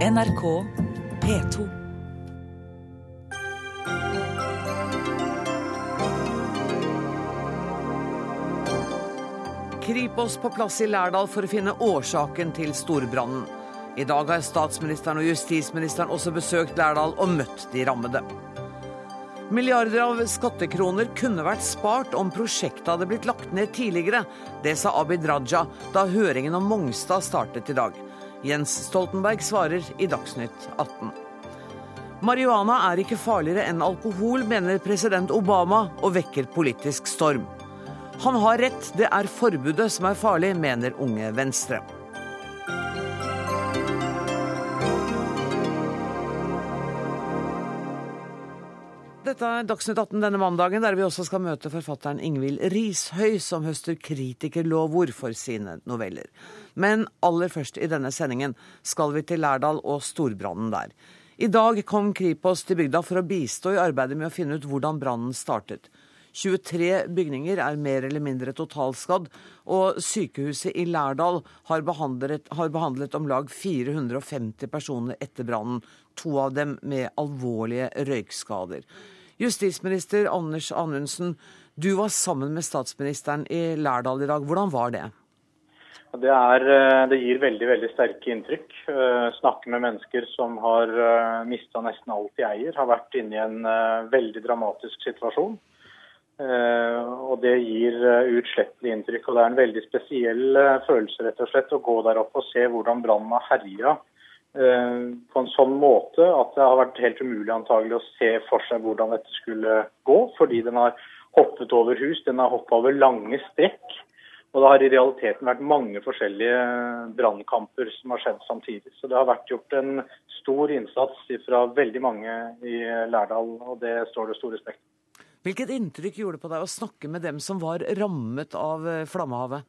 NRK P2. Kripos på plass i Lærdal for å finne årsaken til storbrannen. I dag har statsministeren og justisministeren også besøkt Lærdal og møtt de rammede. Milliarder av skattekroner kunne vært spart om prosjektet hadde blitt lagt ned tidligere. Det sa Abid Raja da høringen om Mongstad startet i dag. Jens Stoltenberg svarer i Dagsnytt 18. Marihuana er ikke farligere enn alkohol, mener president Obama, og vekker politisk storm. Han har rett, det er forbudet som er farlig, mener Unge Venstre. Dette er Dagsnytt 18 denne mandagen, der vi også skal møte forfatteren Ingvild Rishøi, som høster kritikerlovord for sine noveller. Men aller først i denne sendingen skal vi til Lærdal og storbrannen der. I dag kom Kripos til bygda for å bistå i arbeidet med å finne ut hvordan brannen startet. 23 bygninger er mer eller mindre totalskadd, og sykehuset i Lærdal har behandlet, har behandlet om lag 450 personer etter brannen, to av dem med alvorlige røykskader. Justisminister Anders Anundsen, du var sammen med statsministeren i Lærdal i dag. Hvordan var det? Det, er, det, gir veldig veldig sterke inntrykk. Snakke med mennesker som har mista nesten alt de eier. Har vært inne i en veldig dramatisk situasjon. Og Det gir uutslettelig inntrykk. og Det er en veldig spesiell følelse rett og slett å gå der oppe og se hvordan brannen har herja på en sånn måte at det har vært helt umulig antagelig å se for seg hvordan dette skulle gå. Fordi den har hoppet over hus, den har hoppet over lange strekk. Og det har i realiteten vært mange forskjellige brannkamper som har skjedd samtidig. Så det har vært gjort en stor innsats fra veldig mange i Lærdal, og det står det stor respekt Hvilket inntrykk gjorde det på deg å snakke med dem som var rammet av flammehavet?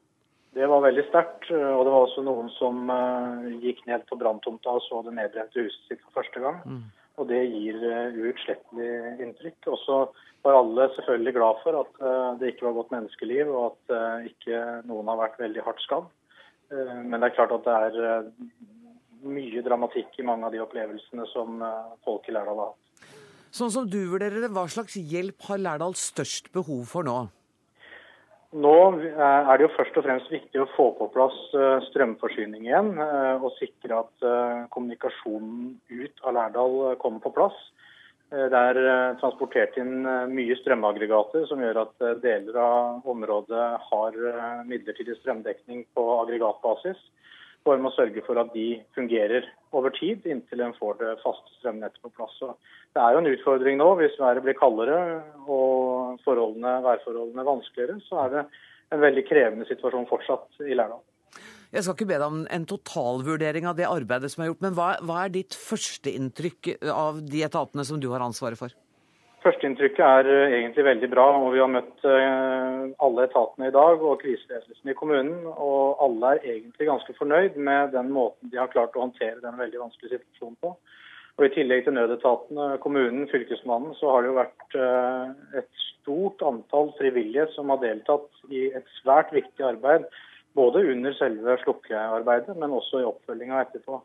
Det var veldig sterkt. Og det var også noen som uh, gikk ned på branntomta og så det nedbrente huset sitt for første gang. Mm. Og det gir uutslettelig inntrykk. Og så var alle selvfølgelig glad for at uh, det ikke var gått menneskeliv, og at ikke noen har vært veldig hardt skadd. men det er klart at det er mye dramatikk i mange av de opplevelsene som folk i Lærdal har hatt. Sånn som du vurderer det, hva slags hjelp har Lærdal størst behov for nå? Nå er det jo først og fremst viktig å få på plass strømforsyning igjen, og sikre at kommunikasjonen ut av Lærdal kommer på plass. Det er transportert inn mye strømaggregater, som gjør at deler av området har midlertidig strømdekning på aggregatbasis. Og å sørge for at de fungerer over tid, inntil en får det faste strømnettet på plass. Så det er jo en utfordring nå. Hvis været blir kaldere og forholdene, værforholdene vanskeligere, så er det en veldig krevende situasjon fortsatt i Lærdal. Jeg skal ikke be deg om en totalvurdering av det arbeidet som er gjort, men hva, hva er ditt førsteinntrykk av de etatene som du har ansvaret for? Førsteinntrykket er egentlig veldig bra. og Vi har møtt alle etatene i dag og kriseledelsen i kommunen. og Alle er egentlig ganske fornøyd med den måten de har klart å håndtere den veldig vanskelige situasjonen på. Og I tillegg til nødetatene, kommunen, fylkesmannen, så har det jo vært et stort antall frivillige som har deltatt i et svært viktig arbeid. Både under selve slukkearbeidet, men også i oppfølginga etterpå.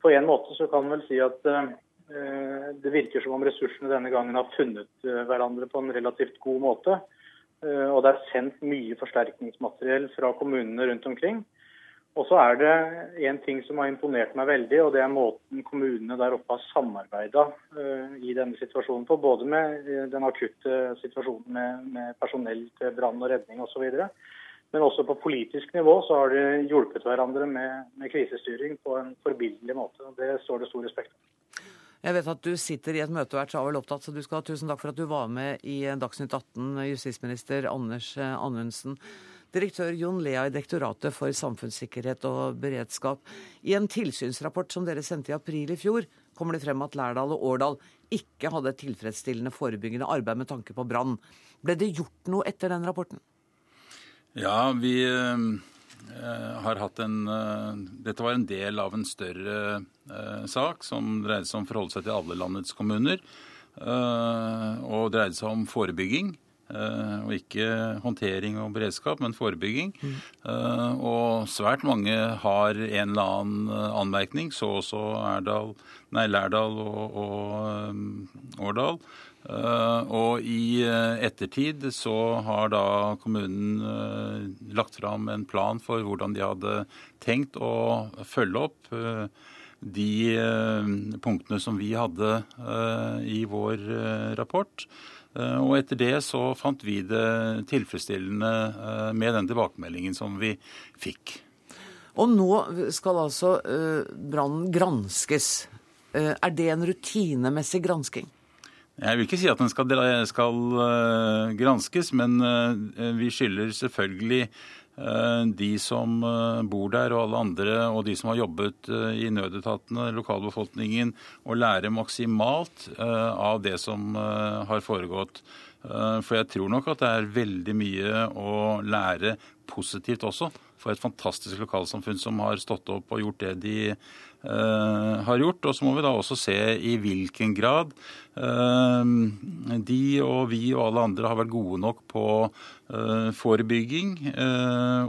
På en måte så kan man vel si at det virker som om ressursene denne gangen har funnet hverandre på en relativt god måte. Og det er sendt mye forsterkningsmateriell fra kommunene rundt omkring. Og så er det en ting som har imponert meg veldig, og det er måten kommunene der oppe har samarbeida i denne situasjonen på. Både med den akutte situasjonen med, med personell til brann og redning osv. Men også på politisk nivå så har de hjulpet hverandre med, med krisestyring på en forbilledlig måte. og Det står det stor respekt av. Jeg vet at du sitter i et møte og er travel opptatt, så du skal ha tusen takk for at du var med i Dagsnytt 18, justisminister Anders Anundsen. Direktør Jon Lea i Direktoratet for samfunnssikkerhet og beredskap. I en tilsynsrapport som dere sendte i april i fjor, kommer det frem at Lærdal og Årdal ikke hadde tilfredsstillende forebyggende arbeid med tanke på brann. Ble det gjort noe etter den rapporten? Ja, vi har hatt en Dette var en del av en større sak som dreide seg om forholde seg til alle landets kommuner. Og dreide seg om forebygging. Og ikke håndtering og beredskap, men forebygging. Mm. Og svært mange har en eller annen anmerkning, så også Lærdal og, og Årdal. Og i ettertid så har da kommunen lagt fram en plan for hvordan de hadde tenkt å følge opp de punktene som vi hadde i vår rapport. Eh, og etter det så fant vi det tilfredsstillende eh, med den tilbakemeldingen som vi fikk. Og nå skal altså eh, brannen granskes. Er det en rutinemessig gransking? Jeg vil ikke si at den skal, skal granskes, men vi skylder selvfølgelig Eh, de som eh, bor der og alle andre, og de som har jobbet eh, i nødetatene, lokalbefolkningen, å lære maksimalt av det som har foregått. For jeg tror nok at det er veldig mye å lære positivt også for et fantastisk lokalsamfunn som har stått opp og gjort det de har gjort. Og så må vi da også se i hvilken grad uh, de og vi og alle andre har vært gode nok på uh, forebygging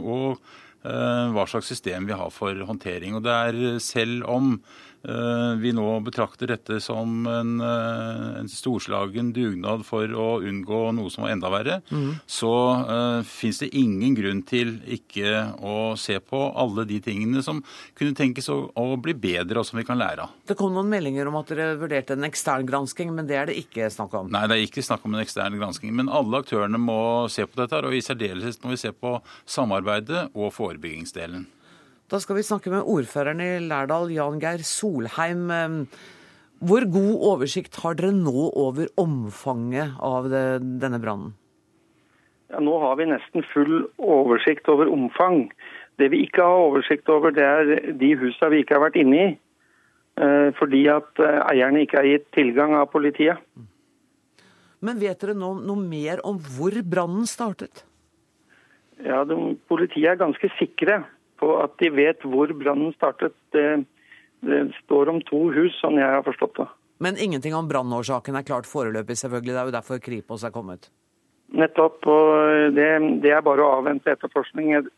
og hva slags system vi har for håndtering. Og det er selv om Eh, vi nå betrakter dette som en, eh, en storslagen dugnad for å unngå noe som var enda verre, mm. så uh, fins det ingen grunn til ikke å se på alle de tingene som kunne tenkes å, å, bli bedre, og som vi kan lære av. Det kom noen meldinger om at dere vurderte en ekstern gransking, men det er det ikke snakk om? Nei, det er ikke snakk om en ekstern gransking. Men alle aktørene må se på dette, og i særdeleshet må vi se på samarbeidet og forebyggingsdelen. Da skal vi snakke med ordføreren i Lærdal, Jan Geir Solheim. Hvor god oversikt har dere nå over omfanget av det, denne brannen? Ja, nå har vi nesten full oversikt over omfang. Det vi ikke har oversikt over, det er de husene vi ikke har vært inne i. Eh, fordi at eh, eierne ikke har gitt tilgang av politiet. Men vet dere noe, noe mer om hvor brannen startet? Ja, de, Politiet er ganske sikre på at de vet hvor brannen startet. Det, det, står om to hus, sånn jeg har forstått det. Men ingenting om brannårsaken er klart foreløpig, selvfølgelig. Det er jo derfor Kripos er kommet. Nettopp. og det, det er bare å avvente etterforskning. Jeg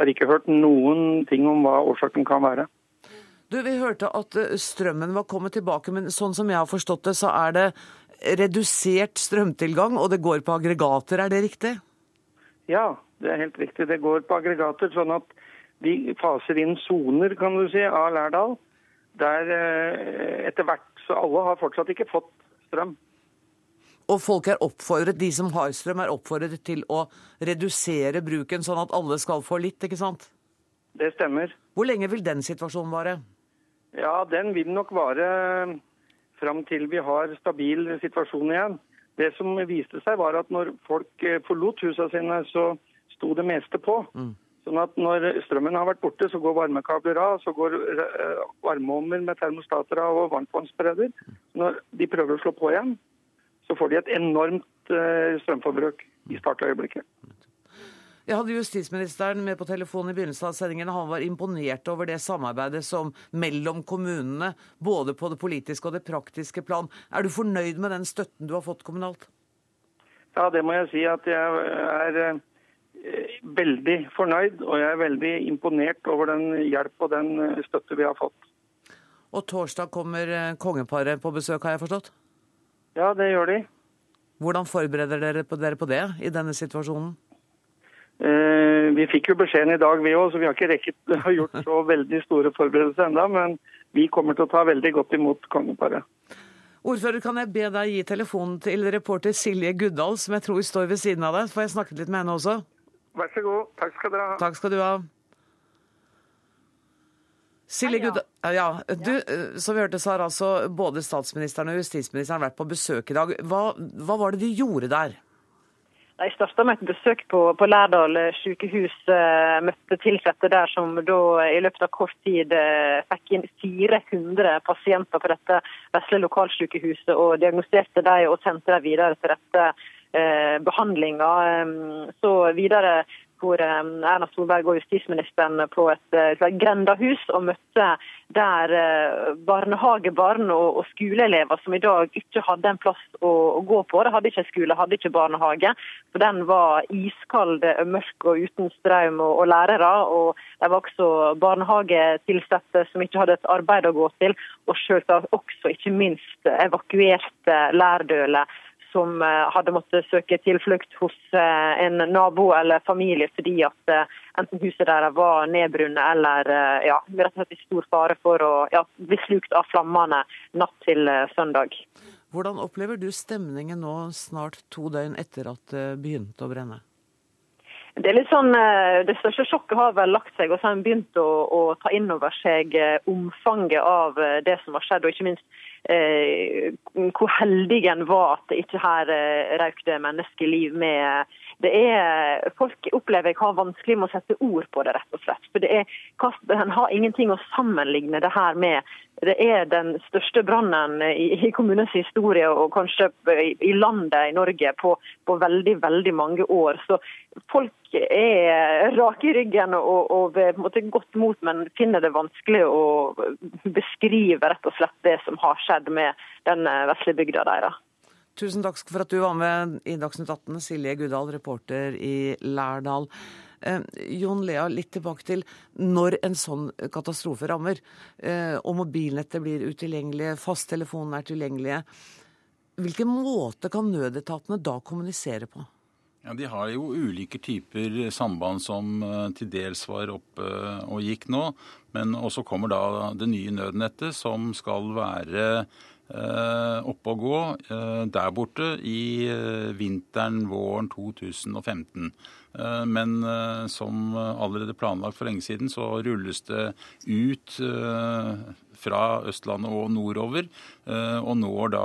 har ikke hørt noen ting om hva årsaken kan være. Du, Vi hørte at eh, strømmen var kommet tilbake, men sånn som jeg har forstått det, så er det redusert strømtilgang, og det går på aggregater. Er det riktig? Ja, det er helt riktig. Det går på aggregater. sånn at vi faser inn soner kan du si, av Lærdal. Der eh, etter hvert Så alle har fortsatt ikke fått strøm. Og folk er oppfordret, de som har strøm, er oppfordret til å redusere bruken, sånn at alle skal få litt, ikke sant? Det stemmer. Hvor lenge vil den situasjonen vare? Ja, Den vil nok vare fram til vi har stabil situasjon igjen. Det som viste seg, var at når folk eh, forlot husene sine, så sto det meste på. Mm. Sånn at Når strømmen har vært borte, så går varmekabler av, så går eh, varmeovner med termostater av og varmtvannsspreder. Når de prøver å slå på igjen, så får de et enormt eh, strømforbruk i startøyeblikket. Jeg hadde justisministeren med på telefonen i begynnelsen av sendingen. Han var imponert over det samarbeidet som mellom kommunene, både på det politiske og det praktiske plan. Er du fornøyd med den støtten du har fått kommunalt? Ja, det må jeg si at jeg er eh, veldig fornøyd, og jeg er veldig imponert over den hjelp og den eh, støtte vi har fått. Og torsdag kommer eh, kongeparet på besøk, har jeg forstått? Ja, det gjør de. Hvordan forbereder dere på, dere på det i denne situasjonen? Eh, vi fikk jo beskjeden i dag, vi òg, så vi har ikke rekket å gjort så veldig store forberedelser ennå. Men vi kommer til å ta veldig godt imot kongeparet. Ordfører, kan jeg be deg gi telefonen til reporter Silje Guddal, som jeg tror står ved siden av deg? Får jeg snakket litt med henne også? Vær så god. Takk skal dere ha. Takk skal du ha. Silje Gud... Ja, du, eh, som vi hørte, så har altså både statsministeren og justisministeren vært på besøk i dag. Hva, hva var det de gjorde der? De starta med et besøk på, på Lærdal sykehus. Eh, møtte ansatte der som da i løpet av kort tid eh, fikk inn 400 pasienter på dette vesle lokalsykehuset og diagnoserte dem og sendte dem videre til dette eh, behandlinga. Så videre hvor Erna Solberg og justisministeren på et, et grendahus og møtte der barnehagebarn og, og skoleelever som i dag ikke hadde en plass å, å gå på. De hadde ikke skole, hadde ikke barnehage. For den var iskald, mørk og uten strøm og, og lærere. Og det var også barnehagetilsatte som ikke hadde et arbeid å gå til. Og selvsagt også ikke minst evakuerte lærdøler som eh, hadde måttet søke tilflukt hos eh, en nabo eller familie fordi at eh, enten huset deres var nedbrunnet eller ja, rett og slett i stor fare for å ja, bli slukt av flammene natt til søndag. Hvordan opplever du stemningen nå snart to døgn etter at det begynte å brenne? Det er litt sånn, det største sjokket har vel lagt seg, og så har en begynt å, å ta inn over seg omfanget av det som har skjedd, og ikke minst hvor heldig en var at det ikke her eh, røk det menneskeliv med. Det er, Folk opplever jeg har vanskelig med å sette ord på det, rett og slett. For det er, En har ingenting å sammenligne det her med. Det er den største brannen i, i kommunens historie, og kanskje i, i landet i Norge, på, på, veldig, veldig mange år. Så folk er rake i ryggen og, og måte godt mot, men finner det vanskelig å beskrive rett og slett det som har skjedd med den vesle bygda deres. Tusen takk for at du var med i Dagsnytt 18, Silje Gudal, reporter i Lærdal. Eh, Jon Lea, litt tilbake til når en sånn katastrofe rammer, eh, og mobilnettet blir utilgjengelige, fasttelefonene er tilgjengelige. Hvilken måte kan nødetatene da kommunisere på? Ja, De har jo ulike typer samband som uh, til dels var oppe og gikk nå. Men også kommer da det nye nødnettet som skal være oppe og gå der borte i vinteren, våren 2015. Eh, men eh, som allerede planlagt for lenge siden, så rulles det ut eh, fra Østlandet og nordover, og når da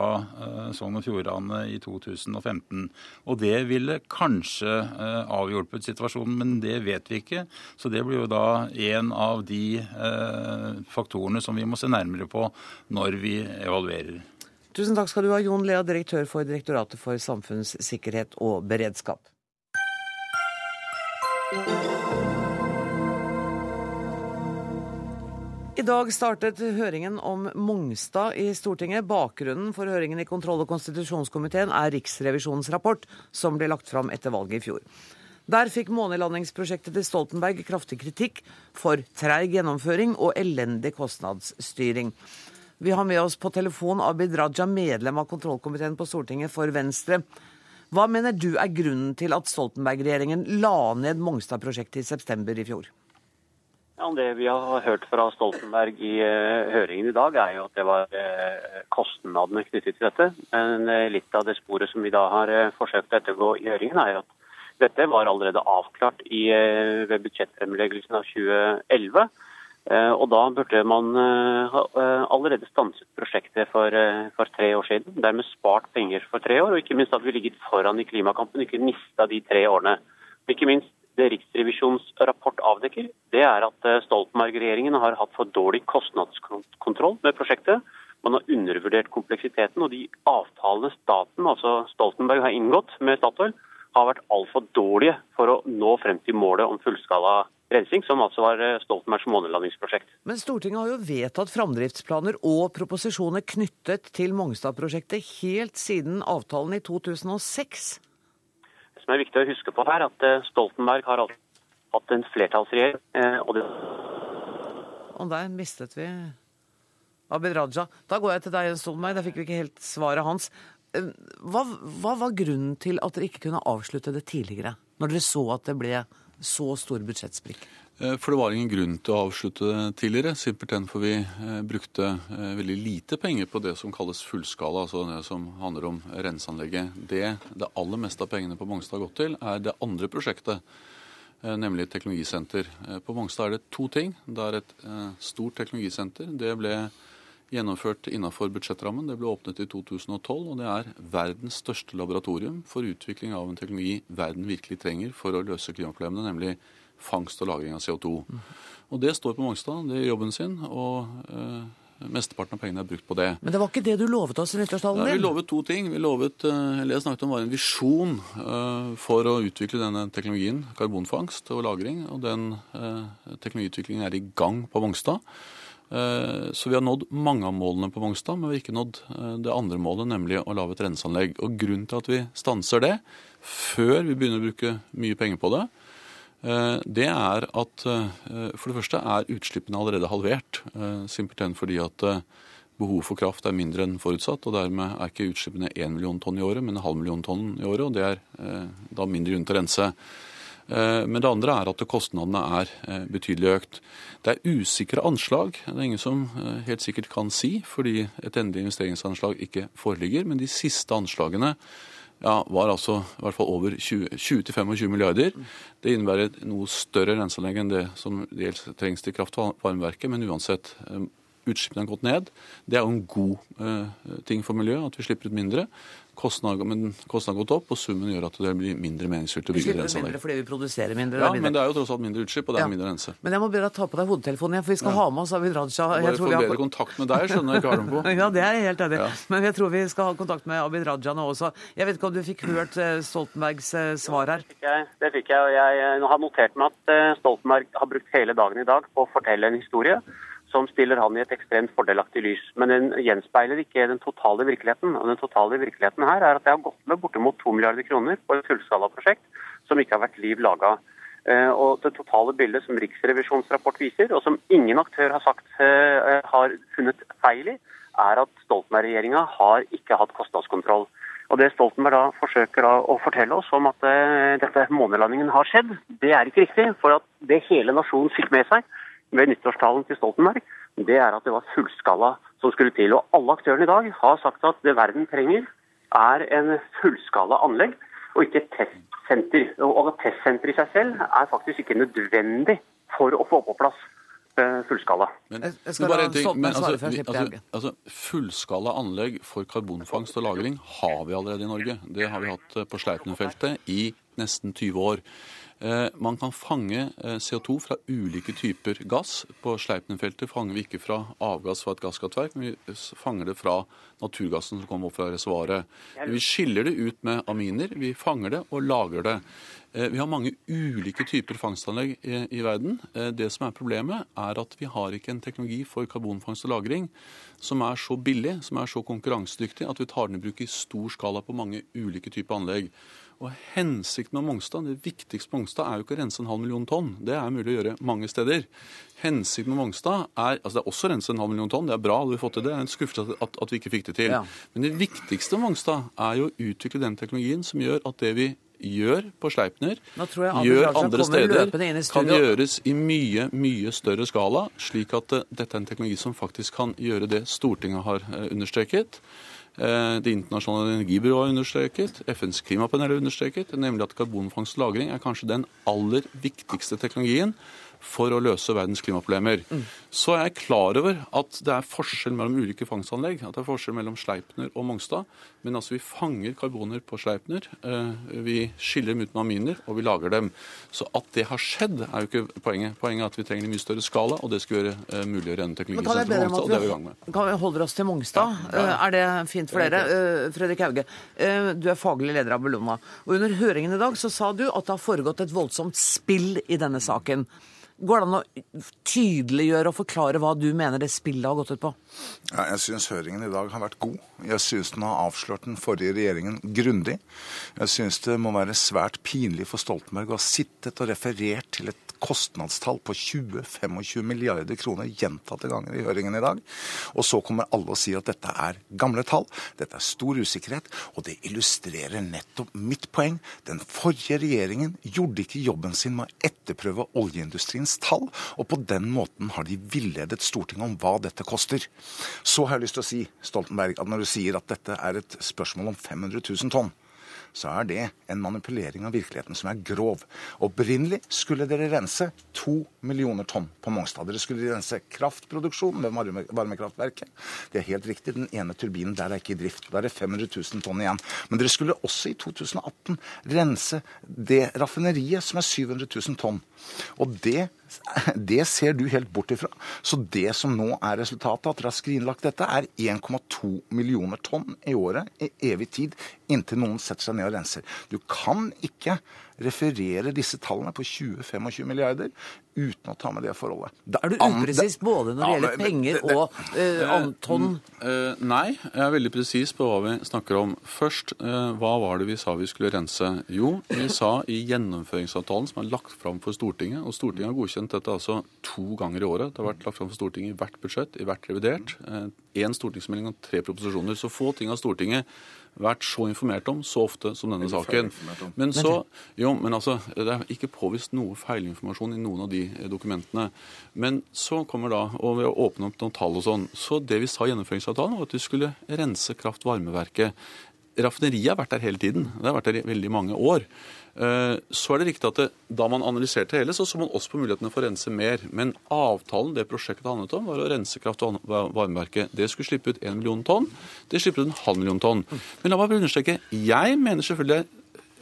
Sogn og Fjordane i 2015. Og det ville kanskje avhjulpet situasjonen, men det vet vi ikke. Så det blir jo da en av de faktorene som vi må se nærmere på når vi evaluerer. Tusen takk skal du ha, Jon Lea, direktør for Direktoratet for samfunnssikkerhet og beredskap. I dag startet høringen om Mongstad i Stortinget. Bakgrunnen for høringen i kontroll- og konstitusjonskomiteen er Riksrevisjonens rapport, som ble lagt fram etter valget i fjor. Der fikk månelandingsprosjektet til Stoltenberg kraftig kritikk for treig gjennomføring og elendig kostnadsstyring. Vi har med oss på telefon Abid Raja, medlem av kontrollkomiteen på Stortinget for Venstre. Hva mener du er grunnen til at Stoltenberg-regjeringen la ned Mongstad-prosjektet i september i fjor? Ja, det vi har hørt fra Stoltenberg i uh, høringen i dag, er jo at det var uh, kostnadene knyttet til dette. Men uh, litt av det sporet som vi da har forsøkt å ettergå i høringen, er jo at dette var allerede avklart i, ved budsjettfremleggelsen av 2011. Eh, og da burde man eh, eh, allerede stanset prosjektet for, for, tre år siden. Dermed spart penger for tre år, og ikke minst hadde vi ligget foran i klimakampen, ikke mista de tre årene. Og ikke minst det Riksrevisjonens rapport avdekker, det er at Stoltenberg-regjeringen har hatt for dårlig kostnadskontroll med prosjektet. Man har undervurdert kompleksiteten, og de avtalene staten, altså Stoltenberg, har inngått med Statoil, har vært altfor dårlige for å nå frem til målet om fullskala rensing, som altså var eh, Stoltenbergs månelandingsprosjekt. Men Stortinget har jo vedtatt framdriftsplaner og proposisjoner knyttet til Mongstad-prosjektet helt siden avtalen i 2006. Det som er viktig å huske på her, at eh, Stoltenberg har hatt en flertallsregjering. Eh, og, det... og der mistet vi Abid Raja. Da går jeg til deg, Stoltenberg. Der fikk vi ikke helt svaret hans. Hva, hva var grunnen til at dere ikke kunne avslutte det tidligere, når dere så at det ble så stor budsjettsprikk? Eh, for det var ingen grunn til å avslutte det tidligere. Simpelthen for vi eh, brukte eh, veldig lite penger på det som kalles fullskala, altså det som handler om renseanlegget. Det det aller meste av pengene på Mongstad har gått til, er det andre prosjektet, nemlig teknologisenter. På Mongstad er det to ting. Det er et stort teknologisenter. Det ble gjennomført innenfor budsjettrammen. Det ble åpnet i 2012, og det er verdens største laboratorium for utvikling av en teknologi verden virkelig trenger for å løse klimaproblemene, nemlig fangst og lagring av CO2. Og Det står på Mongstad, det gjør jobben sin. og... Eh, Mesteparten av pengene er brukt på det. Men det var ikke det du lovet oss i nyttårstalen Ja, vi lovet to ting. Vi lovet, eh, eller jeg snakket om var en visjon eh, for å utvikle denne teknologien, karbonfangst og -lagring. Og den eh, teknologiutviklingen er i gang på Mongstad. Eh, Så vi har nådd mange av målene på Mongstad, men vi har ikke nådd eh, det andre målet, nemlig å lage et renseanlegg. Og grunnen til at vi stanser det, før vi begynner å bruke mye penger på det, eh, det er at for det første er utslippene allerede halvert. Simpelthen fordi at eh, behovet for kraft er mindre enn forutsatt, og dermed er ikke utslippene 1 million tonn i året, men en halv million tonn i året, og det er da mindre grunn til å rense. Eh, Men det andre er at kostnadene er eh, betydelig økt. Det er usikre anslag. Det er ingen som eh, helt sikkert kan si, fordi et endelig investeringsanslag ikke foreligger. Men de siste anslagene ja, var altså i hvert fall over 20-25 milliarder. Det innebærer noe større renseanlegg enn det som dels trengs til kraft- og varmeverket, men uansett. Utslippene har gått ned. Det er jo en god ting for miljøet at vi slipper ut mindre. Men kostnadene har gått opp, og summen gjør at det blir mindre meningsfylt å bygge slipper Vi renseanlegg. mindre fordi vi produserer mindre. Ja, mindre. men det er jo tross alt mindre utslipp, og det er Ja. mindre rense. Men jeg må be deg ta på deg hodetelefonen igjen, for vi skal ha med oss Abid Raja. Bare Jeg tror få vi har- bedre kontakt med deg, skjønner jeg ikke har dem på. Ja, det er jeg helt enig i. Ja. Men jeg tror vi skal ha kontakt med Abid Raja nå også. Jeg vet ikke om du fikk hørt eh, Stoltenbergs eh, svar her? fikk jeg, det fikk jeg, og jeg eh, har notert meg at Stoltenberg har brukt hele dagen i dag på å fortelle en historie som stiller han i et ekstremt fordelaktig lys. Men den gjenspeiler ikke den totale virkeligheten. Og den totale virkeligheten her er at det har gått med bortimot 2 milliarder kroner på et fullskalaprosjekt som ikke har vært liv laga. Eh, Og det totale bildet som Riksrevisjonens rapport viser, og som ingen aktør har sagt eh, har funnet feil i, er at Stoltenberg-regjeringa har ikke hatt kostnadskontroll. Og Det Stoltenberg da forsøker da å fortelle oss om at eh, dette månelandingen har skjedd, det er ikke riktig. For at det hele nasjonen fikk med seg ved nyttårstalen til Stoltenberg, det er at det var fullskala som skulle til. Og alle aktørene i dag har sagt at det verden trenger, er en fullskala anlegg, og ikke et testsenter. Og et testsenter i seg selv er faktisk ikke nødvendig for å få på plass eh, fullskala. Men, Jeg- skal bare en ting, men altså, vi, altså, altså, fullskala anlegg for karbonfangst og -lagring har vi allerede i Norge. Det har vi hatt på Sleipner-feltet i nesten 20 år. Eh, man kan fange eh, CO2 fra ulike typer gass. På Sleipner-feltet fanger vi ikke fra avgass fra et gasskraftverk, men vi fanger det fra naturgassen som kommer opp fra reservoaret. Vi skiller det ut med aminer, vi fanger det og lagrer det. Eh, Vi har mange ulike typer fangstanlegg i, i verden. Det som er problemet, er at vi har ikke en teknologi for karbonfangst og -lagring som er så billig, som er så konkurransedyktig, at vi tar den i bruk i stor skala på mange ulike typer anlegg. Og Hensikten med Mongstad, det viktigste med Mongstad er jo ikke å rense en halv million tonn. Det er mulig å gjøre mange steder. Hensikten med Mongstad er altså Det er også å rense en halv million tonn, det er bra, hadde vi fått til det. Det er en skuffelse at, at, vi ikke fikk det til. Ja. Men det viktigste med Mongstad er jo å utvikle den teknologien som gjør at det vi gjør på Sleipner, gjør andre steder, kan gjøres i mye, mye større skala, slik at eh, dette er en teknologi som faktisk kan gjøre det Stortinget har eh, understreket. Eh, Det internasjonale energibyrået har understreket, FNs klimapanel har understreket, nemlig at karbonfangst og -lagring er kanskje den aller viktigste teknologien for å løse verdens klimaproblemer. Så er jeg klar over at det er forskjell mellom ulike fangstanlegg. At det er forskjell mellom Sleipner og Mongstad. Men altså, vi fanger karboner på Sleipner. eh, Vi skiller dem ut med aminer, og vi lager dem. Så at det har skjedd, er jo ikke poenget. Poenget er at vi trenger en mye større skala, og det skal gjøre eh, mulig å renne Men teknologi kan jeg be på Mongstad, og det er vi i gang med. kan vi holder oss til Mongstad? Eh, Er det fint for dere? Fredrik Hauge, du er faglig leder av Bellona. Og under høringen i dag så sa du at det har foregått et voldsomt spill i denne saken. Går det an å tydeliggjøre og forklare hva du mener det spillet har gått ut på? Ja, jeg syns høringen i dag har vært god. Jeg syns den har avslørt den forrige regjeringen grundig. Jeg syns det må være svært pinlig for Stoltenberg å ha sittet og referert til et kostnadstall på 20-25 milliarder kroner gjentatte ganger i høringen i dag. Og så kommer alle og sier at dette er gamle tall, dette er stor usikkerhet, og det illustrerer nettopp mitt poeng. Den forrige regjeringen gjorde ikke jobben sin med å etterprøve oljeindustriens tall, og på den måten har de villedet Stortinget om hva dette koster. Så har jeg lyst til å si, Stoltenberg, at når du sier at dette er et spørsmål om 500 000 tonn, så er det en manipulering av virkeligheten som er grov. Opprinnelig skulle dere rense to millioner tonn på Mongstad. Dere skulle rense kraftproduksjon varme, varmekraftverket. Det er helt riktig, den ene turbinen der er ikke i drift. Da er det 500 000 tonn igjen. Men dere skulle også i 2018 rense det raffineriet som er 700 000 tonn. Og det Det ser du helt bort ifra. Så det som nå er resultatet, at dere har skrinlagt dette, er 1,2 millioner tonn i året i evig tid, inntil noen setter seg ned og renser. Du kan ikke referere disse tallene på 20-25 milliarder uten å ta med det forholdet. Da Er du upresis både når det Ja, gjelder penger det- det- og eh, an- tonn? Eh, nei, jeg er veldig presis på hva vi snakker om. Først, eh, hva var det vi sa vi skulle rense? Jo, vi sa i gjennomføringsavtalen som er lagt fram for Stortinget, og Stortinget har godkjent dette altså to ganger i året. Det har vært lagt fram for Stortinget i hvert budsjett, i hvert revidert. Én stortingsmelding og tre proposisjoner. Så få ting av Stortinget vært så informert om så ofte som denne saken. Men så, jo, men altså, Det er ikke påvist noe feilinformasjon i noen av de eh, dokumentene. Men så kommer da, og ved å åpne opp noen tall og sånn, så det vi sa i gjennomføringsavtalen, var at vi skulle rense kraft-varmeverket. Raffineriet har vært der hele tiden. Det har vært der i veldig mange år. Eh, Så er det riktig at det, da man analyserte hele, så så man også på mulighetene for å rense mer. Men avtalen det prosjektet handlet om, var å rense kraft- og varmeverket. Det skulle slippe ut 1 million tonn. Det slipper ut en halv million tonn. Men la meg understreke. Jeg mener selvfølgelig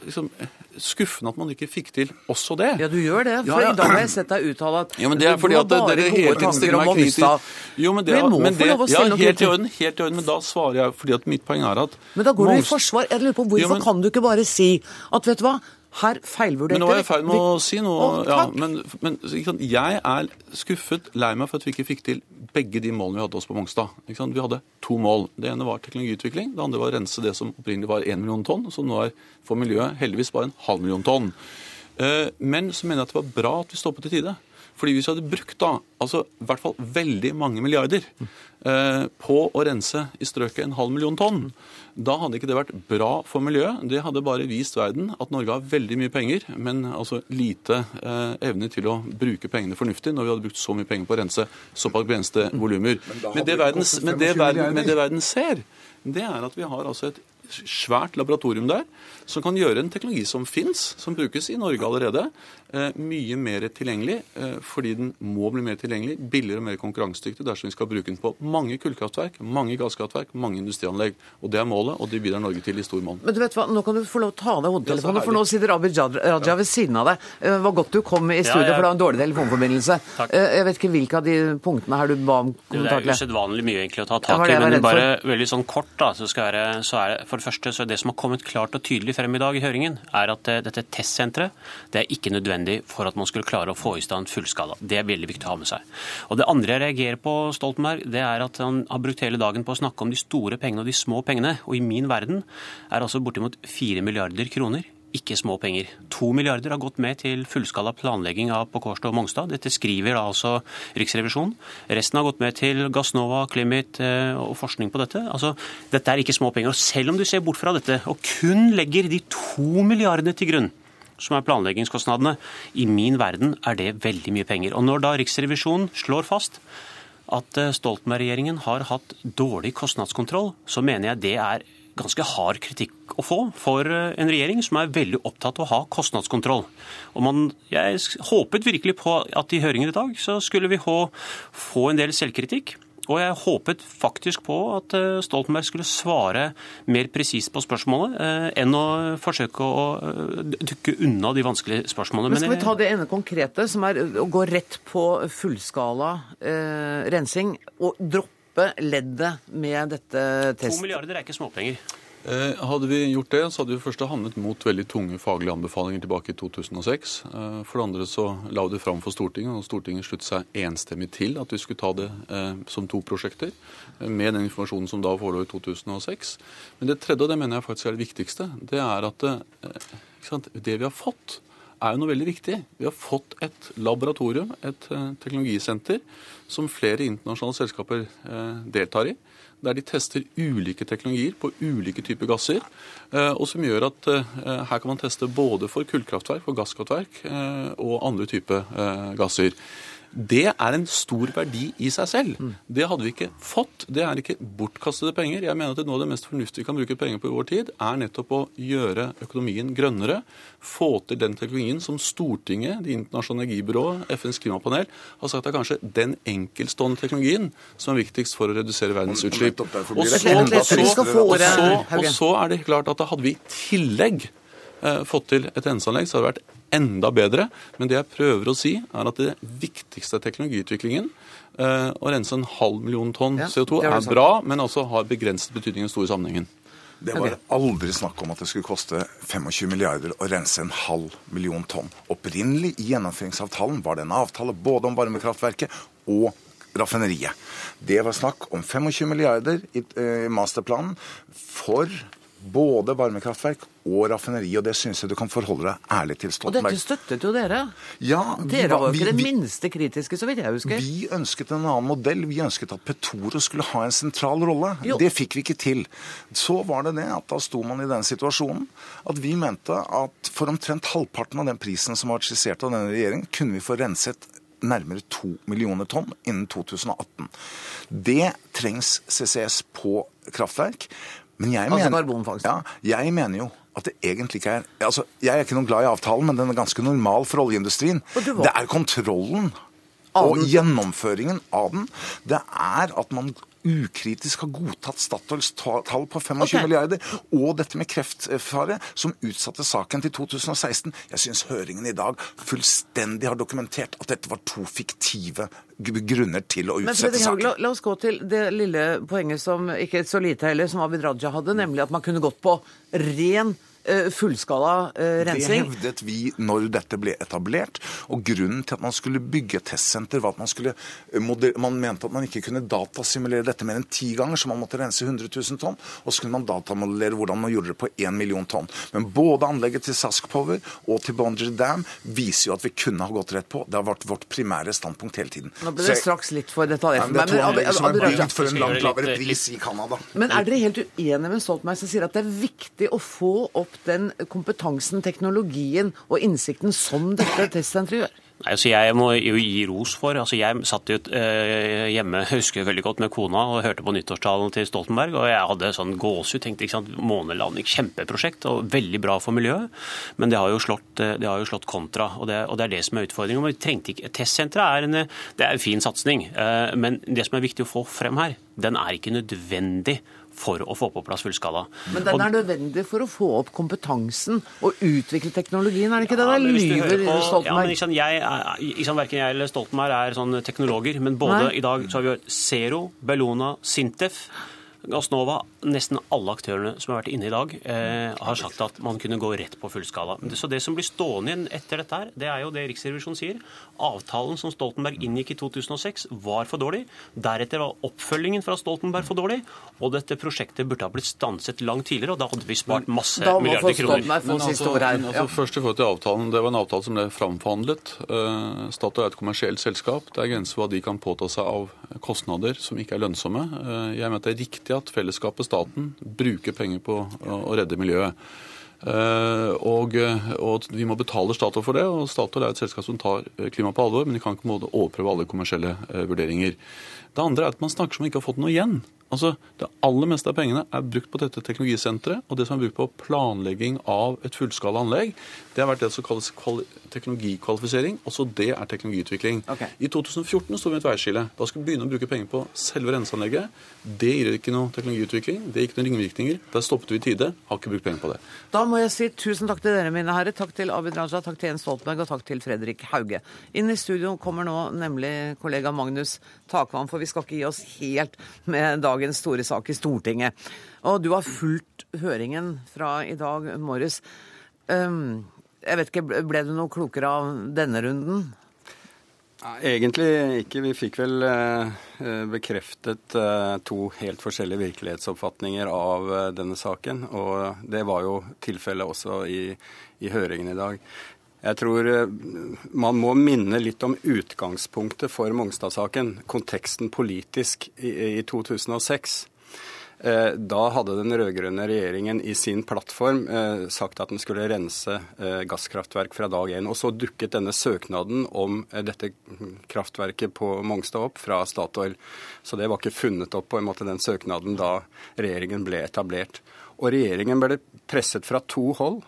liksom, skuffende at man ikke fikk til også det. Ja, du gjør det. For Ja, ja. i dag har jeg sett deg uttale at Ja, men det er fordi at dere hele tiden stiller meg kritisk. Jo, men det, Vi må men få det, lov å ja, stille noe helt i orden, helt i orden, men da svarer jeg fordi at mitt poeng er at Men da går du i forsvar. Jeg lurer på Hvorfor jo, men- kan du ikke bare si at vet du hva, her feilvurderte Men nå er jeg i ferd med å si noe. Å, ja, men, men? Jeg er skuffet, lei meg for at vi ikke fikk til begge de målene vi hadde oss på Mongstad. Vi hadde to mål. Det ene var teknologiutvikling. Det andre var å rense det som opprinnelig var 1 million tonn, som nå er for miljøet heldigvis bare en halv million tonn. Eh, Men så mener jeg at det var bra at vi stoppet i tide. Fordi hvis vi hadde brukt da, altså i hvert fall veldig mange milliarder eh, på å rense i strøket en halv million tonn, da hadde ikke det vært bra for miljøet. Det hadde bare vist verden at Norge har veldig mye penger, men altså lite eh, evne til å bruke pengene fornuftig når vi hadde brukt så mye penger på å rense såpass begrensede volumer. Men, Men, det verden, men, det verden, men det verden ser, det er at vi har altså et svært laboratorium der som kan gjøre en teknologi som fins, som brukes i Norge allerede, eh, mye mer tilgjengelig, eh, fordi den må bli mer tilgjengelig, billigere og mer konkurransedyktig dersom vi skal bruke den på mange kullkraftverk, mange gasskraftverk, mange industrianlegg. Og Det er målet, og det bidrar Norge til i stor monn. Men du vet hva, Nå kan du få lov å ta av deg hodetelefonen, Ja, for nå sitter Abid Raja ved siden av deg. Eh, Det var godt du kom i studio, Ja, ja. for det var en dårlig telefonforbindelse. Takk. Eh, Jeg vet ikke hvilke av de punktene her du ba om kommentar til. Det er usedvanlig mye egentlig å ta tak i, det men bare veldig sånn kort da, så, skal jeg, så er det for det første så er det som har kommet klart og tydelig frem i dag i høringen, er at eh, dette testsenteret det er ikke nødvendig for at man skulle klare å få i stand fullskala. Det er veldig viktig å ha med seg. Og Det andre jeg reagerer på Stoltenberg, det er at han har brukt hele dagen på å snakke om de store pengene og de små pengene. Og i min verden er altså bortimot 4 milliarder kroner ikke små penger. To milliarder har gått med til fullskala planlegging av på Kårstø og Mongstad. Dette skriver da altså Riksrevisjonen. Resten har gått med til Gassnova, Climit eh, og forskning på dette. Altså, Dette er ikke små penger. Og selv om du ser bort fra dette, og kun legger de to milliardene til grunn, som er planleggingskostnadene, i min verden er det veldig mye penger. Og når da Riksrevisjonen slår fast at eh, Stoltenberg-regjeringen har hatt dårlig kostnadskontroll, så mener jeg det er ganske hard kritikk å få for eh, en regjering som er veldig opptatt av å ha kostnadskontroll. Og man, jeg håpet virkelig på at i høringen i dag så skulle vi få, få en del selvkritikk. Og jeg håpet faktisk på at eh, Stoltenberg skulle svare mer presist på spørsmålet, eh, enn å forsøke å dukke unna de vanskelige spørsmålene. Men skal vi ta det ene konkrete, som er å gå rett på fullskala eh, rensing, og droppe leddet med dette to milliarder er ikke småpenger. Eh, Hadde vi gjort det, så hadde vi først havnet mot veldig tunge faglige anbefalinger tilbake i 2006. Eh, For det andre så la vi det fram for Stortinget, og Stortinget sluttet seg enstemmig til at vi skulle ta det eh, som to prosjekter, med den informasjonen som da forelå i 2006. Men det tredje, og det mener jeg faktisk er det viktigste, det er at ikke sant, det vi har fått, er jo noe veldig viktig. Vi har fått et laboratorium, et eh, teknologisenter, som flere internasjonale selskaper eh, deltar i der de tester ulike teknologier på ulike typer gasser, eh, og som gjør at her kan man teste både for kullkraftverk, for gasskraftverk og andre typer gasser. Det er en stor verdi i seg selv. Det hadde vi ikke fått. Det er ikke bortkastede penger. Jeg mener at Noe av det mest fornuftige vi kan bruke penger på i vår tid, er nettopp å gjøre økonomien grønnere. Få til den teknologien som Stortinget, Det internasjonale energibyrået, FNs klimapanel har sagt er kanskje den enkeltstående teknologien som er viktigst for å redusere verdens utslipp. Og så, og så, og så er det klart at da hadde vi i tillegg eh, fått til et renseanlegg, så hadde det vært enda bedre. Men det jeg prøver å si, er at det viktigste er teknologiutviklingen. Eh, Å rense en halv million tonn Ja, CO2 det har du er bra, men også har begrenset betydning i den store sammenhengen. Det var aldri snakk om at det skulle koste 25 milliarder å rense en halv million tonn. Opprinnelig i gjennomføringsavtalen var det en avtale både om varmekraftverket og raffineriet. Det var snakk om 25 milliarder i eh, masterplanen for både varmekraftverk og raffineri, og det syns jeg du kan forholde deg ærlig til, Stoltenberg. Og dette støttet jo dere. Ja, Dere var jo ikke det minste kritiske, så vidt jeg husker. Vi ønsket en annen modell. Vi ønsket at Petoro skulle ha en sentral rolle. Jo. Det fikk vi ikke til. Så var det det at da sto man i den situasjonen at vi mente at for omtrent halvparten av den prisen som var skissert av denne regjeringen, kunne vi få renset nærmere to millioner tonn innen 2018. Det trengs CCS på kraftverk. Men jeg Altså mener, karbonfangst. ja, jeg mener jo at det egentlig ikke er altså, Jeg er ikke noe glad i avtalen, men den er ganske normal for oljeindustrien. Det er kontrollen og gjennomføringen av den. Det er at man ukritisk har godtatt Statoils tall på 25 okay. milliarder, og dette med kreftfare, som utsatte saken til 2016. Jeg syns høringen i dag fullstendig har dokumentert at dette var to fiktive grunner til å utsette saken. la, la oss gå til det lille poenget som ikke så lite heller, som Abid Raja hadde, nemlig at man kunne gått på ren fullskala rensing. Det hevdet vi når dette ble etablert. Og grunnen til at man skulle bygge et testsenter, var at man skulle eh, Man mente at man ikke kunne datasimulere dette mer enn ti ganger, så man måtte rense 100 000 tonn. Og så kunne man datamodellere hvordan man gjorde det på 1 million tonn. Men både anlegget til Sask Power og til Boundary Dam viser jo at vi kunne ha gått rett på. Det har vært vårt primære standpunkt hele tiden. Nå ble det jeg- straks litt for detaljert for det meg. er to Men, anlegg som er Abid bygd for en langt lavere pris i Canada. Men er dere helt uenige med Stoltenberg som sier at det er viktig å få opp den kompetansen, teknologien og innsikten som dette testsenteret gjør? Nei, altså Jeg må jo gi ros for altså Jeg satt jo eh, hjemme jeg husker veldig godt med kona og hørte på nyttårstalen til Stoltenberg. og Jeg hadde sånn gåsehud. tenkte ikke sant, Månelanding, kjempeprosjekt og veldig bra for miljøet. Men det har jo slått, eh, har jo slått kontra, og det, og det er det som er utfordringen. Vi trengte Testsenteret er en, det er en fin satsing, eh, men det som er viktig å få frem her, den er ikke nødvendig for å få på plass fullskala. Men den er nødvendig for å få opp kompetansen og utvikle teknologien, er det ikke det? Ja, det? hører lyver på- Ja, men Stoltenberg. ikke sant, jeg, sant, Verken jeg eller Stoltenberg er sånn teknologer, men både Nei. i dag så har vi Zero, Bellona, Sintef, Gassnova, nesten alle aktørene som har vært inne i dag, eh, har sagt at man kunne gå rett på fullskala. Så det som blir stående igjen etter dette her, det er jo det Riksrevisjonen sier. Avtalen som Stoltenberg inngikk i 2006 var for dårlig. Deretter var oppfølgingen fra Stoltenberg for dårlig. Og dette prosjektet burde ha blitt stanset langt tidligere, og da hadde vi spart masse Da må milliarder få kroner. Stoltenberg få Men altså, her. altså, Først i forhold til avtalen. Det var en avtale som ble framforhandlet. Uh, Statoil er et kommersielt selskap. Det er grenser for hva de kan påta seg av kostnader som ikke er lønnsomme. Uh, Jeg mener at det er riktig at fellesskapet, staten, bruker penger på å redde miljøet. Eh, Og, og vi må betale Statoil for det. og Statoil er et selskap som tar eh, klima på alvor, men de kan ikke overprøve alle kommersielle eh, vurderinger. Det andre er at man snakker som om man ikke har fått noe igjen. Altså, Det aller meste av pengene er brukt på dette teknologisenteret, og det som er brukt på planlegging av et fullskala anlegg, det har vært det som kalles kvali teknologikvalifisering. Også det er teknologiutvikling. Okay. I 2014 sto vi med et veiskille. Da skulle vi begynne å bruke penger på selve renseanlegget. Det gir ikke noe teknologiutvikling, det gir ikke noen ringvirkninger. Der stoppet vi i tide, har ikke brukt penger på det. Da må jeg si tusen takk til dere, mine herrer. Takk til Abid Raja, takk til Jens Stoltenberg og takk til Fredrik Hauge. Inn i studio kommer nå nemlig kollega Magnus Takvam, for vi skal ikke gi oss helt med dagens store sak i Stortinget. Og du har fulgt høringen fra i dag morges. Jeg vet ikke, ble du noe klokere av denne runden? Egentlig ikke. Vi fikk vel eh, eh, bekreftet eh, to helt forskjellige virkelighetsoppfatninger av denne saken. Og det var jo tilfellet også i, i høringen i dag. Jeg tror eh, man må minne litt om utgangspunktet for Mongstad-saken. Konteksten politisk i, i 2006. Eh, Da hadde den rød-grønne regjeringen i sin plattform eh, sagt at den skulle rense gasskraftverk fra dag én. Og så dukket denne søknaden om dette kraftverket på Mongstad opp fra Statoil. Så det var ikke funnet opp på en måte den søknaden da regjeringen ble etablert. Og regjeringen ble presset fra to hold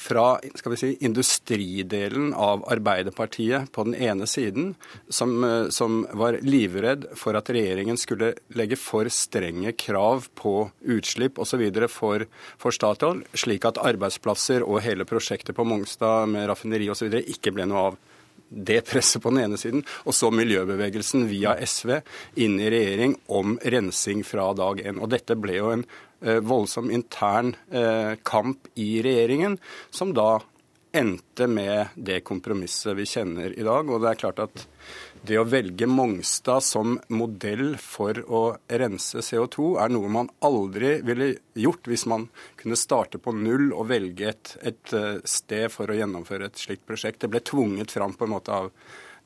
fra skal vi si, industridelen av Arbeiderpartiet på den ene siden, som, eh, som, var livredd for at regjeringen skulle legge for strenge krav på utslipp osv. For, for Statoil, slik at arbeidsplasser og hele prosjektet på Mongstad med raffineri osv. ikke ble noe av det presset på den ene siden, og så miljøbevegelsen via SV inn i regjering om rensing fra dag én. Og dette ble jo en voldsom intern eh, kamp i regjeringen, som da endte med det kompromisset vi kjenner i dag. Og det er klart at det å velge Mongstad som modell for å rense CO2 er noe man aldri ville gjort hvis man kunne starte på null og velge et, et eh, sted for å gjennomføre et slikt prosjekt. Det ble tvunget fram på en måte av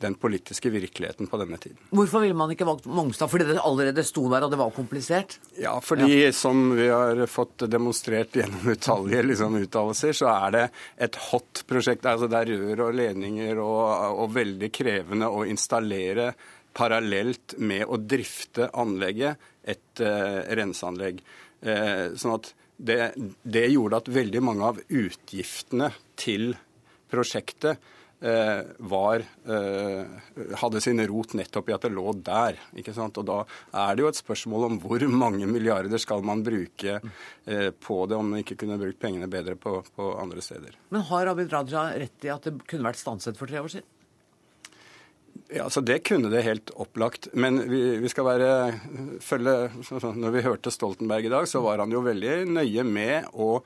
den politiske virkeligheten på denne tiden. Hvorfor ville man ikke valgt Mongstad? Fordi det allerede sto der og det var komplisert? Ja, fordi ja. som vi har fått demonstrert gjennom utallige liksom, uttalelser, så er det et hot prosjekt. Altså det er rør og ledninger og, og veldig krevende å installere parallelt med å drifte anlegget et uh, renseanlegg. Uh, sånn at det, det gjorde at veldig mange av utgiftene til prosjektet var, eh, hadde sin rot nettopp i at det lå der. ikke sant? Og Da er det jo et spørsmål om hvor mange milliarder skal man bruke eh, på det, om man ikke kunne brukt pengene bedre på, på andre steder. Men har Abid Raja rett i at det kunne vært stanset for tre år siden? Ja, altså Det kunne det helt opplagt. Men vi, vi skal være følge Når vi hørte Stoltenberg i dag, så var han jo veldig nøye med å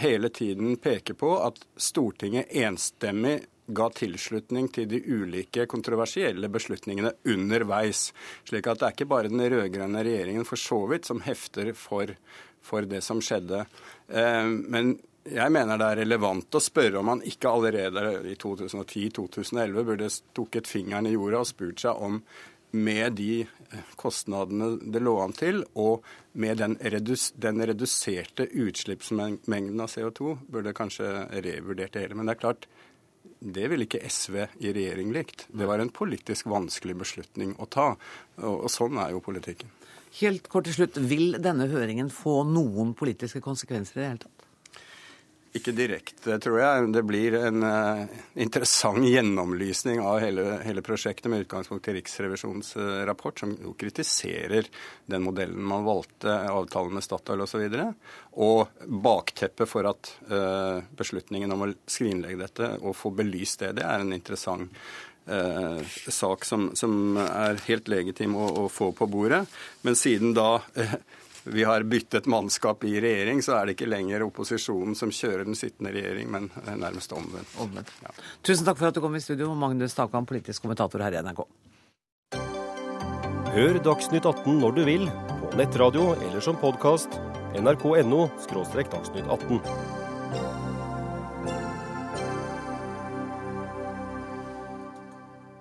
hele tiden peke på at Stortinget enstemmig ga tilslutning til de ulike kontroversielle beslutningene underveis. Slik at det er ikke bare den rød-grønne regjeringen for så vidt som hefter for, for det som skjedde. Eh, men jeg mener det er relevant å spørre om man ikke allerede i 2010-2011 burde stukket fingeren i jorda og spurt seg om med de kostnadene det lå an til, og med den, redus, den reduserte utslippsmengden av CO2, burde kanskje revurdert det hele. Men det er klart, det ville ikke SV i regjering likt. Det var en politisk vanskelig beslutning å ta. Og, sånn er jo politikken. Helt kort til slutt, Vil denne høringen få noen politiske konsekvenser i det hele tatt? Ikke direkte, tror jeg. Det blir en uh, interessant gjennomlysning av hele, hele, prosjektet med utgangspunkt i Riksrevisjonens uh, rapport, som jo kritiserer den modellen man valgte, avtalen med Statoil osv. Og, så og bakteppet for at uh, beslutningen om å skrinlegge dette og få belyst det, det er en interessant sak som, som, er helt legitim å, å, få på bordet. Men siden da vi har byttet mannskap i regjering, så er det ikke lenger opposisjonen som kjører den sittende regjering, men nærmest omvendt. omvendt. Ja. Tusen takk for at du kom i studio, Magnus Takam, politisk kommentator her i NRK. Hør Dagsnytt 18 når du vil, på nettradio eller som podkast. nrk.no – dagsnytt 18.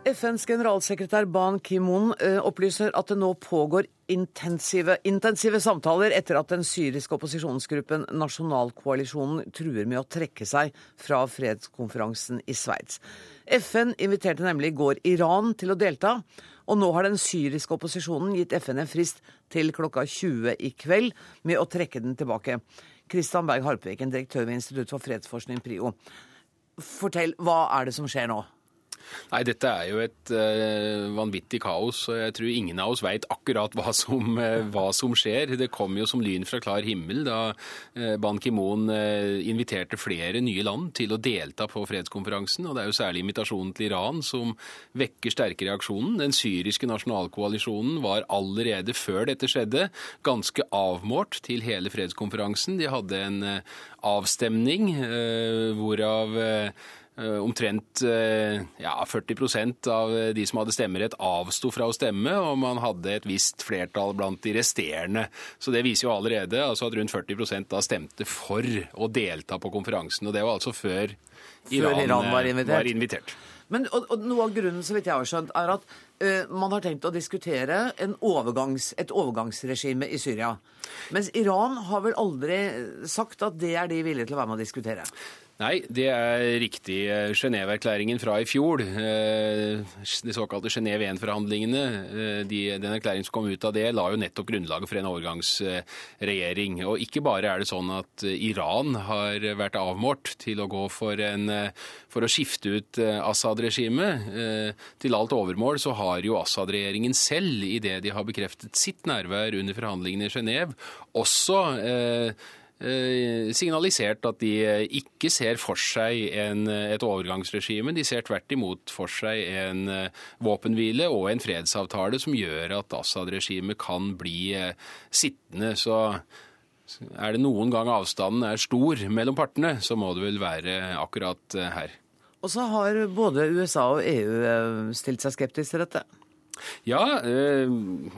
FNs generalsekretær Ban Ki-moon eh, opplyser at det nå pågår intensive, intensive, samtaler etter at den syriske opposisjonsgruppen Nasjonalkoalisjonen truer med å trekke seg fra fredskonferansen i Sveits. FN inviterte nemlig i går Iran til å delta, og nå har den syriske opposisjonen gitt FN en frist til klokka 20 i kveld med å trekke den tilbake. Kristian Berg Harpviken, direktør ved Institutt for fredsforskning, PRIO. Fortell, hva er det som skjer nå? Nei, dette er jo et uh, vanvittig kaos. og Jeg tror ingen av oss veit akkurat hva som, uh, hva som, skjer. Det kom jo som lyn fra klar himmel da uh, Ban Ki-moon inviterte flere nye land til å delta på fredskonferansen. og Det er jo særlig invitasjonen til Iran som vekker sterke reaksjonen. Den syriske nasjonalkoalisjonen var allerede før dette skjedde, ganske avmålt til hele fredskonferansen. De hadde en avstemning hvorav omtrent eh, ja, 40% av de som hadde stemmerett, avsto fra å stemme, og man hadde et visst flertall blant de resterende. Så det viser jo allerede altså at rundt 40 da stemte for å delta på konferansen. Og det var altså før Iran, før Iran var, eh, invitert. var, invitert. Men og, og Noe av grunnen så vidt jeg har skjønt, er at uh, man har tenkt å diskutere overgangs, et overgangsregime i Syria. Mens Iran har vel aldri sagt at det er de villige til å være med å diskutere? Nei, det er riktig. Genéve-erklæringen fra i fjor, eh, de såkalte Genéve 1-forhandlingene, eh, de, den erklæringen som kom ut av det, la jo nettopp grunnlaget for en overgangsregjering. Og ikke bare er det sånn at Iran har vært avmålt til å gå for, en, for å skifte ut Assad-regimet. Til alt overmål så har jo Assad-regjeringen selv, i det de har bekreftet sitt nærvær under forhandlingene i Genéve, også eh, Eh, signalisert at de eh, ikke ser for seg en, eh, et overgangsregime. De ser tvert imot for seg en våpenhvile og en fredsavtale som gjør at Assad-regimet kan bli sittende. Så er det noen gang avstanden er stor mellom partene, så må det vel være akkurat her. Og så har både USA og EU stilt seg skeptisk til dette. Ja, eh,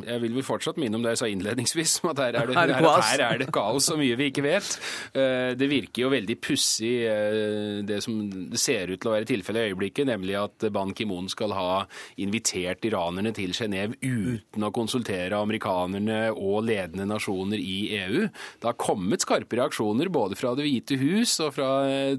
jeg vil vel fortsatt minne om det jeg sa innledningsvis, om at her er det, her, her er det kaos og mye vi ikke vet. Eh, det virker jo veldig pussig eh, det som ser ut til å være tilfellet i øyeblikket, nemlig at Ban Ki-moon skal ha invitert iranerne til Genéve uten å konsultere amerikanerne og ledende nasjoner i EU. Det har kommet skarpe reaksjoner både fra Det hvite hus og fra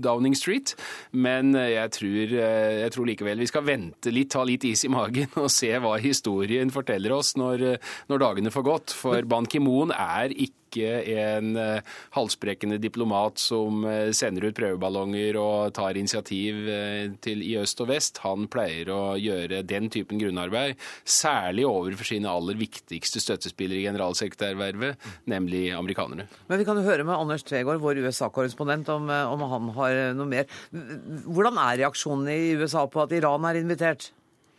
Downing Street, men jeg tror, jeg tror likevel vi skal vente litt, ta litt is i magen og se hva historien historien forteller oss når, når dagene får gått. For Ban Ki-moon er ikke en eh, halsbrekkende diplomat som eh, sender ut prøveballonger og tar initiativ eh, til i øst og vest. Han pleier å gjøre den typen grunnarbeid, særlig overfor sine aller viktigste støttespillere i generalsekretærvervet, nemlig amerikanerne. Men vi kan jo høre med Anders Tvegård, vår USA-korrespondent, om, om han har noe mer. Hvordan er reaksjonene i USA på at Iran er invitert?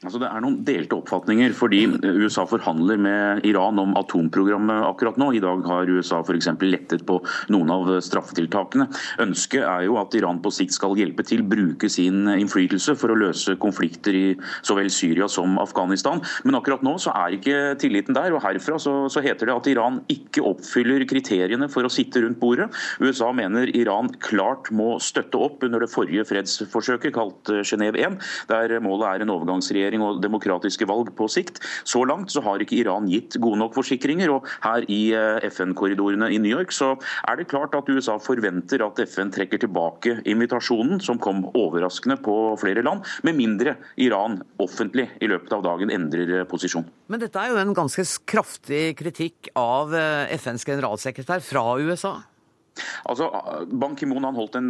Altså Det er noen delte oppfatninger, fordi USA forhandler med Iran om atomprogrammet akkurat nå. I dag har USA f.eks. lettet på noen av straffetiltakene. Ønsket er jo at Iran på sikt skal hjelpe til, bruke sin innflytelse for å løse konflikter i så vel Syria som Afghanistan. Men akkurat nå så er ikke tilliten der, og herfra så, så heter det at Iran ikke oppfyller kriteriene for å sitte rundt bordet. USA mener Iran klart må støtte opp under det forrige fredsforsøket, kalt Genéve 1, der målet er en overgangsregjering regjering og demokratiske valg på sikt. Så langt så har ikke Iran gitt gode nok forsikringer. og Her i eh, FN-korridorene i New York så er det klart at USA forventer at FN trekker tilbake invitasjonen, som kom overraskende på flere land, med mindre Iran offentlig i løpet av dagen endrer eh, posisjon. Men dette er jo en ganske kraftig kritikk av eh, FNs generalsekretær fra USA? Altså, Ban Ki-moon holdt en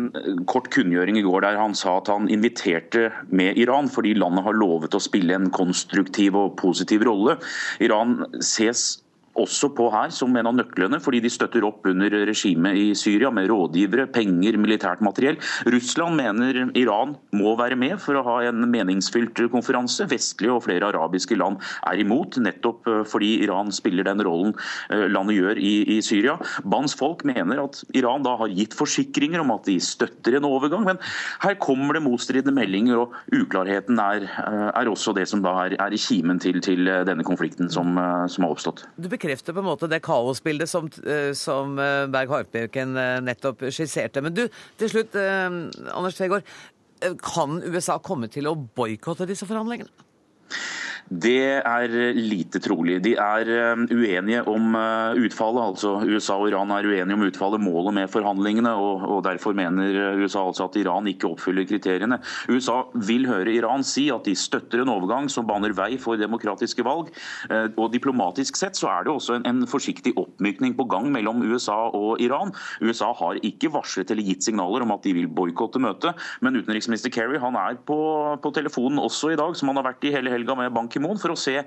kort kunngjøring i går der han sa at han inviterte med Iran fordi landet har lovet å spille en konstruktiv og positiv rolle. Iran ses også på her som en av nøklene, fordi de støtter opp under regimet i Syria med rådgivere, penger, militært materiell. Russland mener Iran må være med for å ha en meningsfylt konferanse. Vestlige og flere arabiske land er imot, nettopp eh, fordi Iran spiller den rollen eh, landet gjør i, i Syria. Bans folk mener at Iran da har gitt forsikringer om at de støtter en overgang, men her kommer det motstridende meldinger, og uklarheten er, eh, er også det som da er, er kimen til, til denne konflikten som, som har oppstått. Du bekrefter på en måte det kaosbildet som, eh, som eh, Berg Harpøken eh, nettopp skisserte. Men du, til slutt, Anders Tvegård. Kan USA komme til å boikotte disse forhandlingene? Det er lite trolig. De er eh, uenige om eh, utfallet. altså USA og Iran er uenige om utfallet, målet med forhandlingene. og, og Derfor mener USA altså at Iran ikke oppfyller kriteriene. USA vil høre Iran si at de støtter en overgang som baner vei for demokratiske valg. Eh, og Diplomatisk sett så er det også en, en forsiktig oppmykning på gang mellom USA og Iran. USA har ikke varslet eller gitt signaler om at de vil boikotte møtet, men utenriksminister Kerry han er på, på telefonen også i dag, som han har vært i hele helga med Ban Ki-moon for å se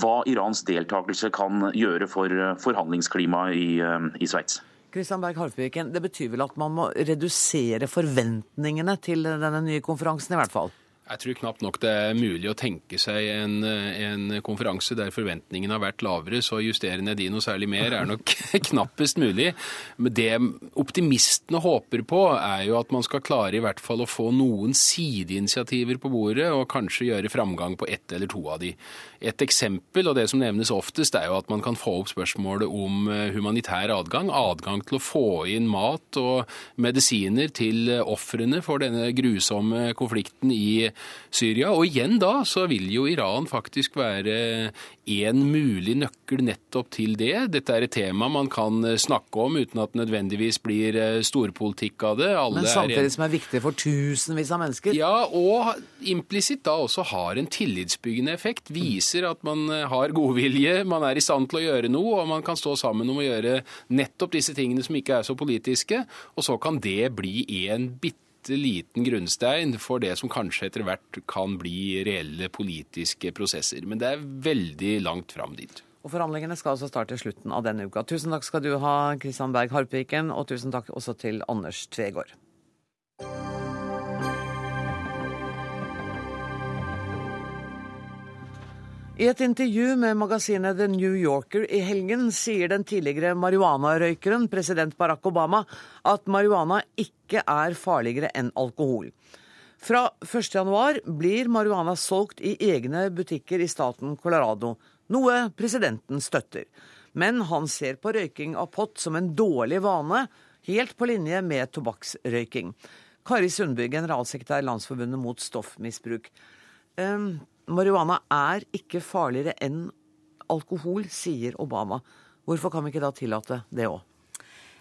hva Irans deltakelse kan gjøre for eh, forhandlingsklimaet i, eh, i Sveits. Kristian Berg Harpviken, Det betyr vel at man må redusere forventningene til denne nye konferansen, i hvert fall? Jeg tror knapt nok det er mulig å tenke seg en, en, konferanse der forventningene har vært lavere, så justere ned de noe særlig mer er nok knappest mulig. Men det optimistene håper på, er jo at man skal klare i hvert fall å få noen sideinitiativer på bordet, og kanskje gjøre framgang på ett eller to av de. Et eksempel, og det som nevnes oftest, er jo at man kan få opp spørsmålet om eh, humanitær adgang. Adgang til å få inn mat og medisiner til ofrene for denne grusomme konflikten i Syria. Og igjen da så vil jo Iran faktisk være en mulig nøkkel nettopp til det. Dette er et tema man kan snakke om uten at det nødvendigvis blir storpolitikk av det. Alle Men samtidig som er viktig for tusenvis av mennesker? Ja, og implisitt da også har en tillitsbyggende effekt. Viser at man har godvilje, man er i stand til å gjøre noe, og man kan stå sammen om å gjøre nettopp disse tingene som ikke er så politiske. Og så kan det bli en bitte liten grunnstein for det som kanskje etter hvert kan bli reelle politiske prosesser. Men det er veldig langt fram dit. Og Forhandlingene skal altså starte i slutten av denne uka. Tusen takk skal du ha, Kristian Berg Harpviken, og tusen takk også til Anders Tvegård. I et intervju med magasinet The New Yorker i helgen sier den tidligere marihuanarøykeren president Barack Obama at marihuana ikke er farligere enn alkohol. Fra 1.1 blir marihuana solgt i egne butikker i staten Colorado, noe presidenten støtter. Men han ser på røyking av pott som en dårlig vane, helt på linje med tobakksrøyking. Kari Sundby, generalsekretær i Landsforbundet mot stoffmisbruk. Um, marihuana er ikke farligere enn alkohol, sier Obama. Hvorfor kan vi ikke da tillate det òg?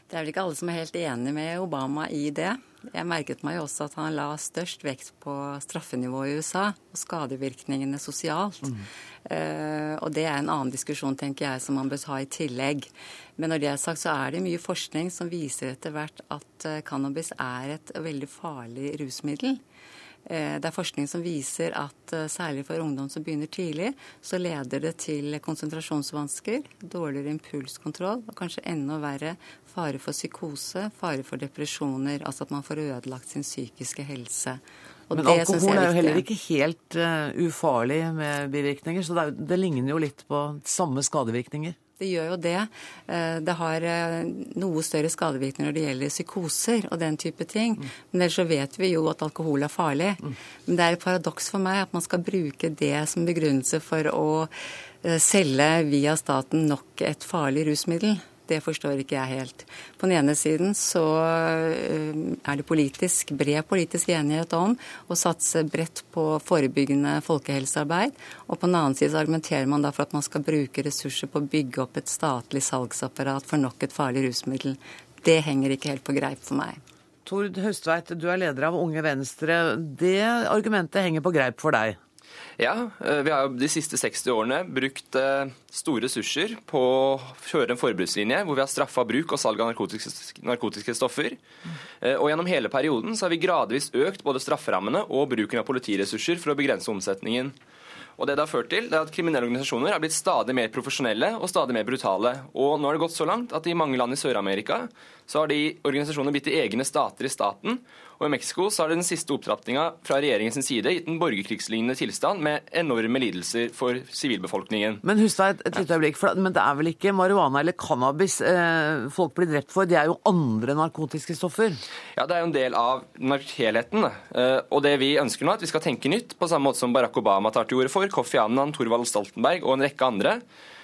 Det er vel ikke alle som er helt enig med Obama i det. Jeg merket meg også at han la størst vekt på straffenivået i USA og skadevirkningene sosialt. Mm. Uh, og det er en annen diskusjon, tenker jeg, som man bør ta i tillegg. Men når det er sagt, så er det mye forskning som viser etter hvert at uh, cannabis er et veldig farlig rusmiddel. Eh, det er forskning som viser at eh, særlig for ungdom som begynner tidlig, så leder det til konsentrasjonsvansker, dårligere impulskontroll og kanskje enda verre fare for psykose, fare for depresjoner. Altså at man får ødelagt sin psykiske helse. Og Men alkohol er, er jo heller ikke helt uh, ufarlig med bivirkninger, så det, er, det ligner jo litt på samme skadevirkninger. Det gjør jo det. Eh, det har eh, noe større skadevirkninger når det gjelder psykoser og den type ting. Mm. Men ellers så vet vi jo at alkohol er farlig. Mm. Men det er et paradoks for meg at man skal bruke det som begrunnelse for å eh, selge via staten nok et farlig rusmiddel. Det forstår ikke jeg helt. På den ene siden så eh, er det politisk, bred politisk enighet om å satse bredt på forebyggende folkehelsearbeid. Og på den annen side så argumenterer man da for at man skal bruke ressurser på å bygge opp et statlig salgsapparat for nok et farlig rusmiddel. Det henger ikke helt på greip for meg. Tord Høstveit, du er leder av Unge Venstre. Det argumentet henger på greip for deg? Ja, eh, vi har jo de siste 60 årene brukt eh, store ressurser på å kjøre en forbrukslinje hvor vi har straffa bruk og salg av narkotiske, narkotiske stoffer. Eh, og gjennom hele perioden så har vi gradvis økt både strafferammene og bruken av politiressurser for å begrense omsetningen. Og det det har ført til, det er at Kriminelle organisasjoner er blitt stadig mer profesjonelle og stadig mer brutale. Og nå har det gått så langt at i mange land i Sør-Amerika så har de organisasjonene blitt til egne stater i staten. Og I Mexico så har den siste opptrappinga fra regjeringens side gitt en borgerkrigslignende tilstand med enorme lidelser for sivilbefolkningen. Men husk deg et, et lite øyeblikk, for, men det er vel ikke marihuana eller cannabis eh, folk blir drept for? Det er jo andre narkotiske stoffer? Ja, det er jo en del av helheten. Eh, og det vi ønsker nå, er at vi skal tenke nytt, på samme måte som Barack Obama tar til orde for, Kofi Annan, Thorvald Stoltenberg og en rekke andre.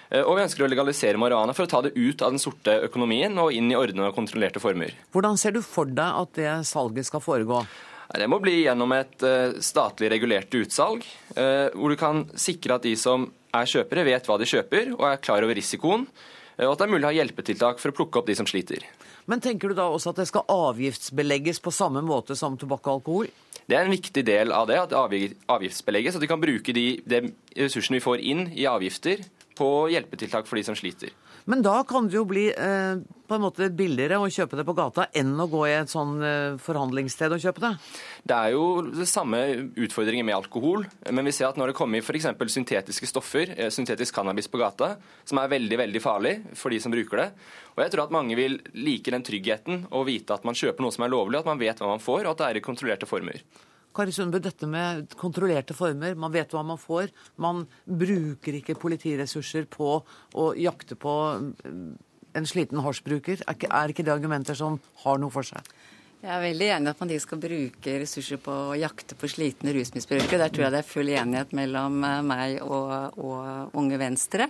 Eh, og vi ønsker å legalisere marihuana for å ta det ut av den sorte økonomien og inn i ordnede og kontrollerte former. Hvordan ser du for deg at det salget skal foregå? Det må bli gjennom et eh, statlig regulert utsalg, eh, hvor du kan sikre at de som er kjøpere, vet hva de kjøper og er klar over risikoen. Og at det er mulig å ha hjelpetiltak for å plukke opp de som sliter. Men tenker du da også at det skal avgiftsbelegges på samme måte som tobakk og alkohol? Det er en viktig del av det, at det avgiftsbelegges. At vi kan bruke de, de ressursene vi får inn i avgifter på hjelpetiltak for de som sliter. Men da kan det jo bli eh, på en måte billigere å kjøpe det på gata enn å gå i et sånn eh, forhandlingssted og kjøpe det? Det er jo det samme utfordringer med alkohol, men vi ser at når det kommer f.eks. syntetiske stoffer, eh, syntetisk cannabis på gata, som er veldig veldig farlig for de som bruker det, og jeg tror at mange vil like den tryggheten å vite at man kjøper noe som er lovlig, at man vet hva man får, og at det er i kontrollerte former. Kari Sundbø, dette med kontrollerte former, man vet hva man får. Man bruker ikke politiressurser på å jakte på mm, en sliten hasjbruker. Er ikke det argumenter som har noe for seg? Jeg er veldig enig i at man ikke skal bruke ressurser på å jakte på slitne rusmisbrukere. Der tror jeg det er full enighet mellom eh, meg og, og Unge Venstre.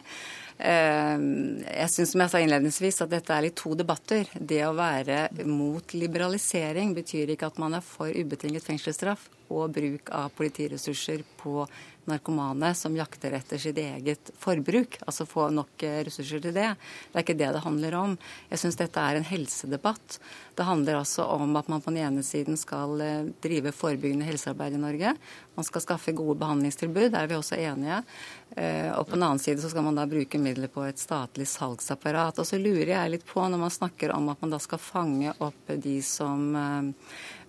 Eh, jeg syns som jeg sa innledningsvis at dette er litt to debatter. Det å være mot liberalisering betyr ikke at man er for ubetinget fengselsstraff. Og bruk av politiressurser på narkomane som jakter etter sitt eget forbruk. Altså få nok eh, ressurser til det. Det er ikke det det handler om. Jeg syns dette er en helsedebatt. Det handler altså om at man på den ene siden skal eh, drive forebyggende helsearbeid i Norge. Man skal skaffe gode behandlingstilbud, der er vi også enige. Eh, og på den annen side så skal man da bruke midler på et statlig salgsapparat. Og så lurer jeg litt på, når man snakker om at man da skal fange opp de som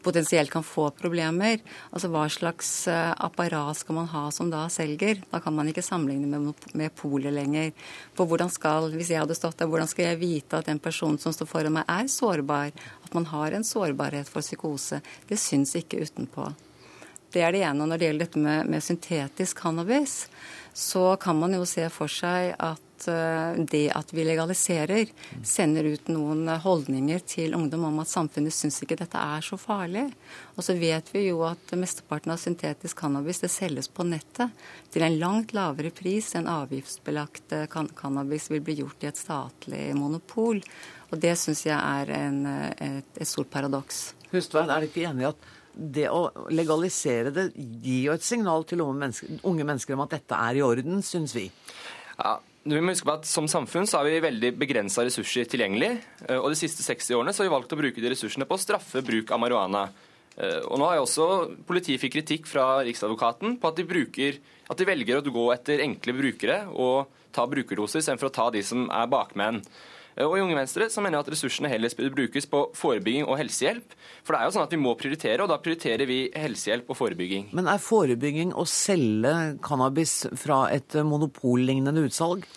potensielt kan få problemer. Altså Hva slags eh, apparat skal man ha som da selger? Da kan man ikke sammenligne med, med polet lenger. For hvordan skal, Hvis jeg hadde stått der, hvordan skal jeg vite at den personen som står foran meg, er sårbar? At man har en sårbarhet for psykose? Det syns ikke utenpå. Det er det ene. Og når det gjelder dette med, med syntetisk cannabis, så kan man jo se for seg at Eh, det at vi legaliserer, sender ut noen holdninger til ungdom om at samfunnet syns ikke dette er så farlig. Og så vet vi jo at mesteparten av syntetisk cannabis det selges på nettet til en langt lavere pris enn avgiftsbelagt kan cannabis vil bli gjort i et statlig monopol. Og det syns jeg er en, et, et stort paradoks. Hustvedt, er du ikke enig i at det å legalisere det gir jo et signal til unge mennesker, unge mennesker om at dette er i orden, syns vi? Ja, vi må huske på at Som samfunn så har vi veldig begrensa ressurser tilgjengelig. Eh, og De siste 60 årene så har vi valgt å bruke de ressursene på å straffe bruk av marihuana. Eh, og nå har jo også Politiet fikk kritikk fra Riksadvokaten på at de, bruker, at de velger å gå etter enkle brukere og ta brukerdoser istedenfor å ta de som er bakmenn. Eh, og I Unge Venstre så mener jeg at ressursene heller bør brukes på forebygging og helsehjelp. For det er jo sånn at vi må prioritere, og da prioriterer vi helsehjelp og forebygging. Men er forebygging å selge cannabis fra et monopollignende utsalg?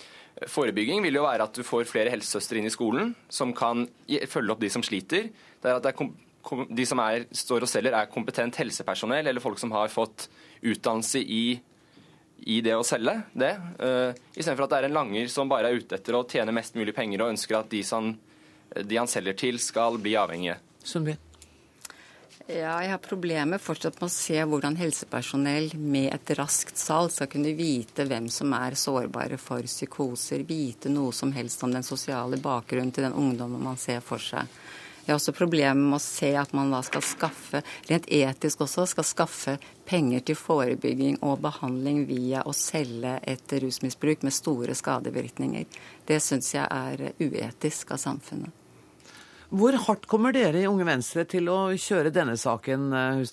Forebygging vil jo være at du får flere helsesøstre inn i skolen som kan følge opp de som sliter. Det er at det er de som er, står og selger, er kompetent helsepersonell eller folk som har fått utdannelse i, i det å selge det. Uh, Istedenfor at det er en langer som bare er ute etter å tjene mest mulig penger og ønsker at de, som, de han selger til, skal bli avhengige. Sundby. Ja, jeg har problemer fortsatt med å se hvordan helsepersonell med et raskt salg skal kunne vite hvem som er sårbare for psykoser, vite noe som helst om den sosiale bakgrunnen til den ungdommen man ser for seg. Jeg har også problemer med å se at man da skal skaffe, rent etisk også, skal skaffe penger til forebygging og behandling via å selge et rusmisbruk med store skadevirkninger. Det syns jeg er uetisk av samfunnet. Hvor hardt kommer dere i Unge Venstre til å kjøre denne saken, eh,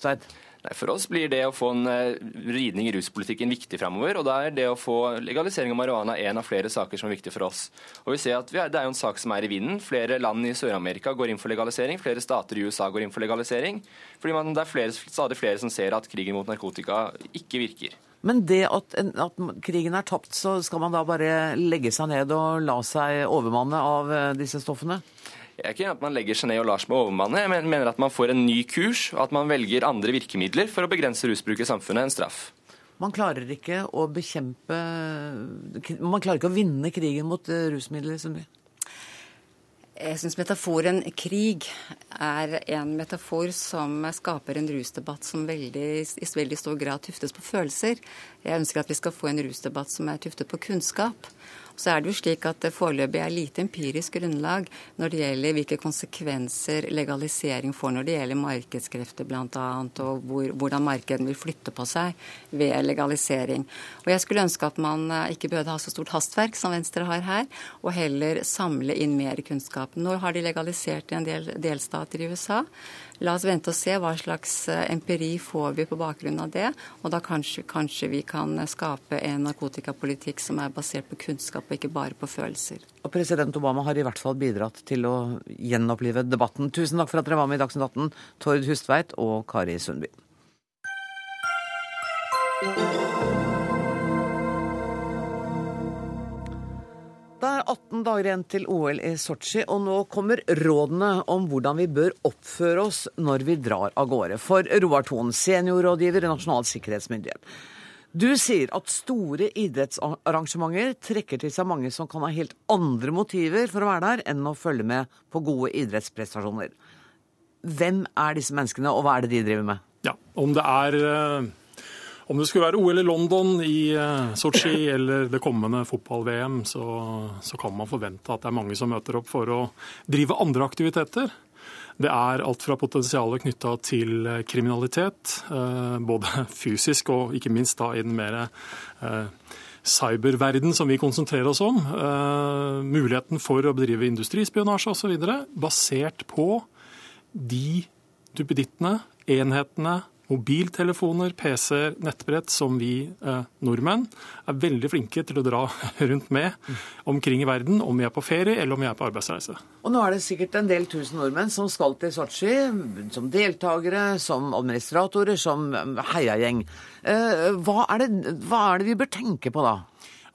Hustveit? For oss blir det å få en eh, ridning i ruspolitikken viktig fremover. Og da er det å få legalisering av marihuana en av flere saker som er viktig for oss. Og vi ser at vi er, Det er jo en sak som er i vinden. Flere land i Sør-Amerika går inn for legalisering. Flere stater i USA går inn for legalisering. Fordi man, det er flere, stadig flere som ser at krigen mot narkotika ikke virker. Men det at, at, krigen er tapt, så skal man da bare legge seg ned og la seg overmanne av eh, disse stoffene? Jeg er ikke at man legger seg ned og lar seg med overmanne. Jeg mener at man får en ny kurs, og at man velger andre virkemidler for å begrense rusbruk i samfunnet enn straff. Man klarer ikke å bekjempe Man klarer ikke å vinne krigen mot rusmidler rusmidler, Sundby? Jeg syns metaforen krig er en metafor som skaper en rusdebatt som veldig, i veldig stor grad tuftes på følelser. Jeg ønsker at vi skal få en rusdebatt som er tuftet på kunnskap. Så er det jo slik at det foreløpig er lite empirisk grunnlag når det gjelder hvilke konsekvenser legalisering får når det gjelder markedskrefter bl.a., og hvor, hvordan markedet vil flytte på seg ved legalisering. Og Jeg skulle ønske at man eh, ikke behøvde ha så stort hastverk som Venstre har her, og heller samle inn mer kunnskap. Nå har de legalisert i en del delstater i USA. La oss vente og se hva slags eh, empiri får vi på bakgrunn av det. Og da kanskje, kanskje vi kan skape en narkotikapolitikk som er basert på kunnskap og ikke bare på følelser. Og President Obama har i hvert fall bidratt til å gjenopplive debatten. Tusen takk for at dere var med i Dagsnytt 18, Tord Hustveit og Kari Sundby. 18 dager igjen til OL i Sotsji, og nå kommer rådene om hvordan vi bør oppføre oss når vi drar av gårde. For Roar Thon, seniorrådgiver i Nasjonal sikkerhetsmyndighet. Du sier at store idrettsarrangementer trekker til seg mange som kan ha helt andre motiver for å være der, enn å følge med på gode idrettsprestasjoner. Hvem er disse menneskene, og hva er det de driver med? Ja, Om det er eh, om det skulle være OL i London, i eh, Sotsji eller det kommende fotball-VM, så, så, kan man forvente at det er mange som møter opp for å drive andre aktiviteter. Det er alt fra potensialet knytta til eh, kriminalitet, eh, både fysisk og ikke minst da i den mer cyberverden som vi konsentrerer oss om. Muligheten for å bedrive industrispionasje osv. basert på de duppedittene, enhetene, mobiltelefoner, PC-er, nettbrett som vi eh, nordmenn er veldig flinke til å dra rundt med omkring i verden, om vi er på ferie eller om vi er på arbeidsreise. Og nå er det sikkert en del tusen nordmenn som skal til Sotsji, som deltakere, som administratorer, som heiagjeng. Eh, hva, er det, hva er det vi bør tenke på da?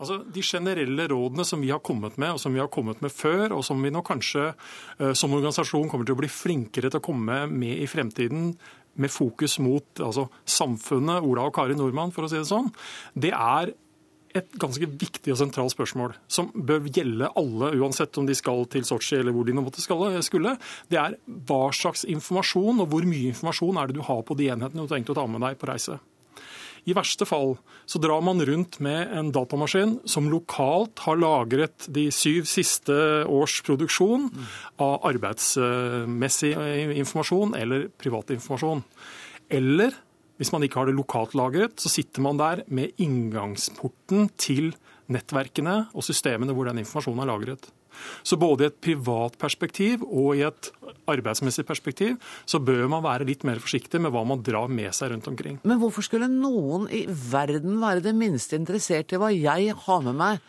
Altså, De generelle rådene som vi har kommet med, og som vi har kommet med før, og som vi nå kanskje uh, som organisasjon kommer til å bli flinkere til å komme med i fremtiden, med fokus mot altså, samfunnet, Ola og Kari Nordmann, for å si det sånn, det er et ganske viktig og sentralt spørsmål som bør gjelde alle, uansett om de skal til Sotsji eller hvor de nå måtte skulle. Det er hva slags informasjon og hvor mye informasjon er det du har på de enhetene du har tenkt å ta med deg på reise. I verste fall så drar man rundt med en datamaskin som lokalt har lagret de syv siste års produksjon av arbeidsmessig informasjon eller privat informasjon. Eller hvis man ikke har det lokalt lagret, så sitter man der med inngangsporten til nettverkene og systemene hvor den informasjonen er lagret. Så både i et privat perspektiv og i et arbeidsmessig perspektiv så bør man være litt mer forsiktig med hva man drar med seg rundt omkring. Men hvorfor skulle noen i verden være det minste interessert i hva jeg har med meg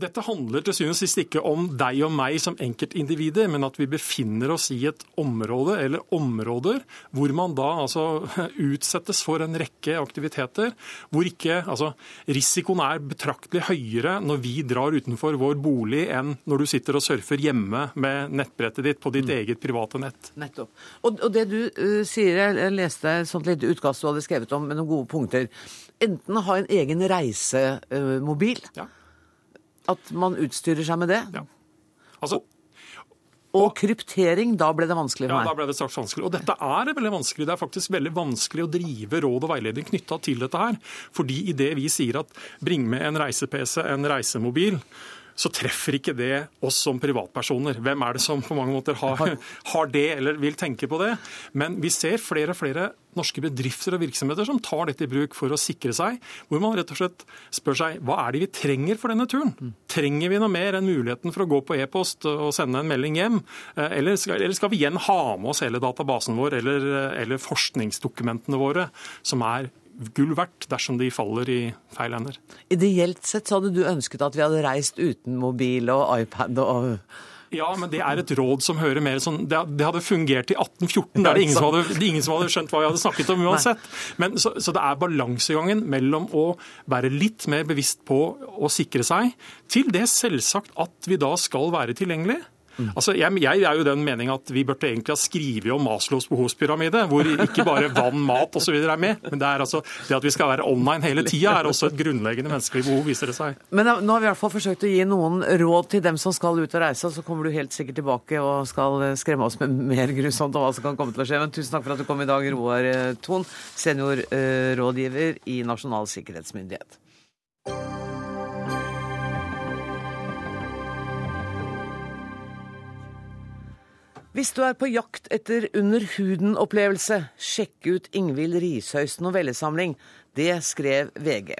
dette handler til syvende og sist ikke om deg og meg som enkeltindivider, men at vi befinner oss i et område eller områder hvor man da altså utsettes for en rekke aktiviteter hvor ikke altså risikoen er betraktelig høyere når vi drar utenfor vår bolig enn når du sitter og surfer hjemme med nettbrettet ditt på ditt mm. eget private nett. Nettopp. Og, og det du uh, sier, jeg leste et sånt lite utkast du hadde skrevet om med noen gode punkter. Enten ha en egen reisemobil. Uh, ja at man utstyrer seg med det? Ja. Altså, og kryptering, da ble det vanskelig for meg. Ja, da ble det straks vanskelig. Og dette er veldig vanskelig. Det er faktisk veldig vanskelig å drive råd og veiledning knytta til dette her. Fordi i det vi sier at bring med en reise-PC, en reisemobil, så treffer ikke det oss som privatpersoner. Hvem er det som på mange måter har, har, det, eller vil tenke på det? Men vi ser flere og flere norske bedrifter og virksomheter som tar dette i bruk for å sikre seg, hvor man rett og slett spør seg hva er det vi trenger for denne turen? Trenger vi noe mer enn muligheten for å gå på e-post og sende en melding hjem? Eh, eller skal, eller skal vi igjen ha med oss hele databasen vår eller, eller forskningsdokumentene våre, som er gull verdt dersom de faller i feil hender. Ideelt sett så hadde du ønsket at vi hadde reist uten mobil og iPad og ja, men det er et råd som hører mer sånn Det, hadde fungert i 1814. Der er det ingen som, hadde, ingen som hadde skjønt hva vi hadde snakket om uansett. Men, så, så, det er balansegangen mellom å være litt mer bevisst på å sikre seg, til det selvsagt at vi da skal være tilgjengelige. Mm. Altså, jeg, jeg, er jo den mening at vi burde egentlig ha skrevet om Maslows behovspyramide, hvor ikke bare vann, mat osv. er med, men det er altså det at vi skal være online hele tida, er også et grunnleggende menneskelig behov, viser det seg. Men nå har vi i hvert fall forsøkt å gi noen råd til dem som skal ut og reise, så kommer du helt sikkert tilbake og skal skremme oss med mer grusomt om hva som kan komme til å skje. Men tusen takk for at du kom i dag, Roar eh, Thon, seniorrådgiver i Nasjonal sikkerhetsmyndighet. Hvis du er på jakt etter under huden-opplevelse, sjekk ut Ingvild Rishøys novellesamling. Det skrev VG.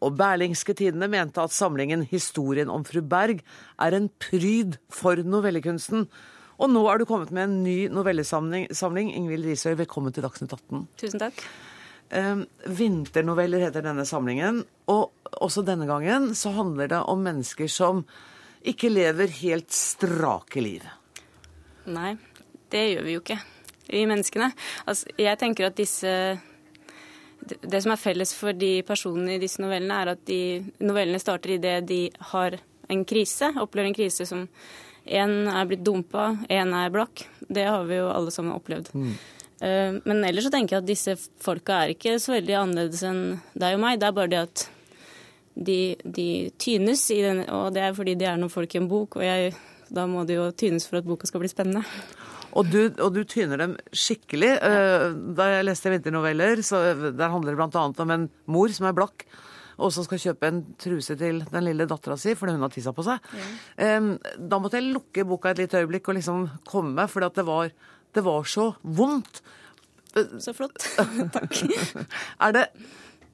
Og Berlingske Tidende mente at samlingen 'Historien om fru Berg' er en pryd for novellekunsten. Og nå er du kommet med en ny novellesamling. Ingvild Rishøy, velkommen til Dagsnytt 18. Tusen takk. Um, vinternoveller heter denne samlingen. Og også denne gangen så handler det om mennesker som ikke lever helt strake liv. Nei, det gjør vi jo ikke, vi menneskene. Altså, jeg tenker at disse Det som er felles for de personene i disse novellene, er at de, novellene starter idet de har en krise, opplever en krise som én er blitt dumpa, én er blakk. Det har vi jo alle sammen opplevd. Mm. Uh, men ellers så tenker jeg at disse folka er ikke så veldig annerledes enn deg og meg. Det er bare det at de, de tynes i den, og det er fordi de er noen folk i en bok. og jeg da må det jo tynes for at boka skal bli spennende. Og du, og du tyner dem skikkelig. Eh, da jeg leste vinternoveller, så der handler det bl.a. om en mor som er blakk, og som skal kjøpe en truse til den lille dattera si fordi hun har tissa på seg. Ja. da måtte jeg lukke boka et lite øyeblikk og liksom komme for det var, det var så vondt. Så flott. Takk. er, det,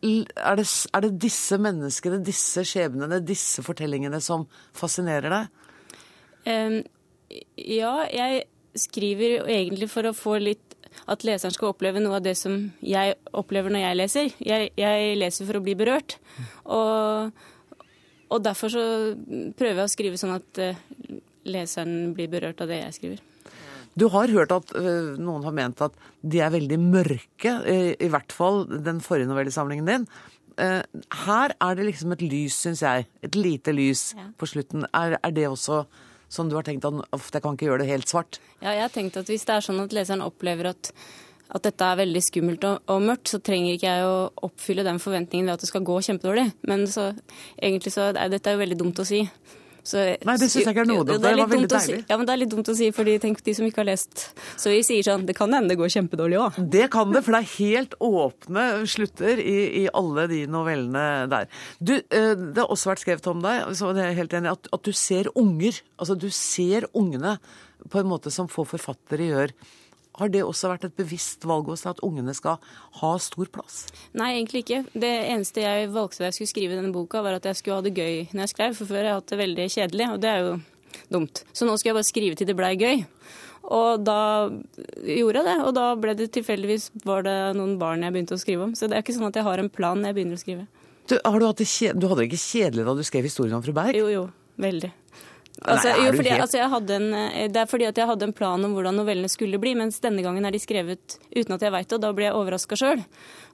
er, det, er det disse menneskene, disse skjebnene, disse fortellingene som fascinerer deg? Ja, jeg skriver egentlig for å få litt at leseren skal oppleve noe av det som jeg opplever når jeg leser. Jeg, jeg leser for å bli berørt. Og, og, derfor så prøver jeg å skrive sånn at uh, leseren blir berørt av det jeg skriver. Du har hørt at uh, noen har ment at de er veldig mørke, i hvert fall den forrige novellesamlingen din. her er det liksom et lys, syns jeg. Et lite lys på slutten. Er, er det også som du har tenkt at jeg kan ikke gjøre det helt svart? Ja, jeg har tenkt at hvis det er sånn at leseren opplever at, at dette er veldig skummelt og, og, mørkt, så trenger ikke jeg å oppfylle den forventningen ved at det skal gå kjempedårlig. Men så, egentlig så er dette jo veldig dumt å si. Så, Nei, det syns jeg ikke er noe dumt. Det, det var veldig deilig. Si, ja, men det er litt dumt å si, fordi tenk de som ikke har lest. Så vi sier sånn, det kan hende det går kjempedårlig òg. Det kan det, for det er helt åpne slutter i, i alle de novellene der. Du, eh, det har også vært skrevet om deg, så det er jeg helt enig at, at du ser unger. Altså du ser ungene på en måte som få forfattere gjør. Har det også vært et bevisst valg hos deg at ungene skal ha stor plass? Nei, egentlig ikke. Det eneste jeg valgte da jeg skulle skrive denne boka, var at jeg skulle ha det gøy når jeg skrev. For før har jeg hatt det veldig kjedelig, og det er jo dumt. Så nå skal jeg bare skrive til det blei gøy. Og da gjorde jeg det, og da ble det tilfeldigvis var det noen barn jeg begynte å skrive om. Så det er ikke sånn at jeg har en plan når jeg begynner å skrive. Du, du, du hadde det ikke kjedelig da du skrev historien om fru Berg? Jo, jo. Veldig. Altså, Nei, jo, fordi, altså, en, eh, det er fordi at jeg hadde en plan om hvordan novellene skulle bli, mens denne gangen er de skrevet uten at jeg veit det, og da blir jeg overraska sjøl.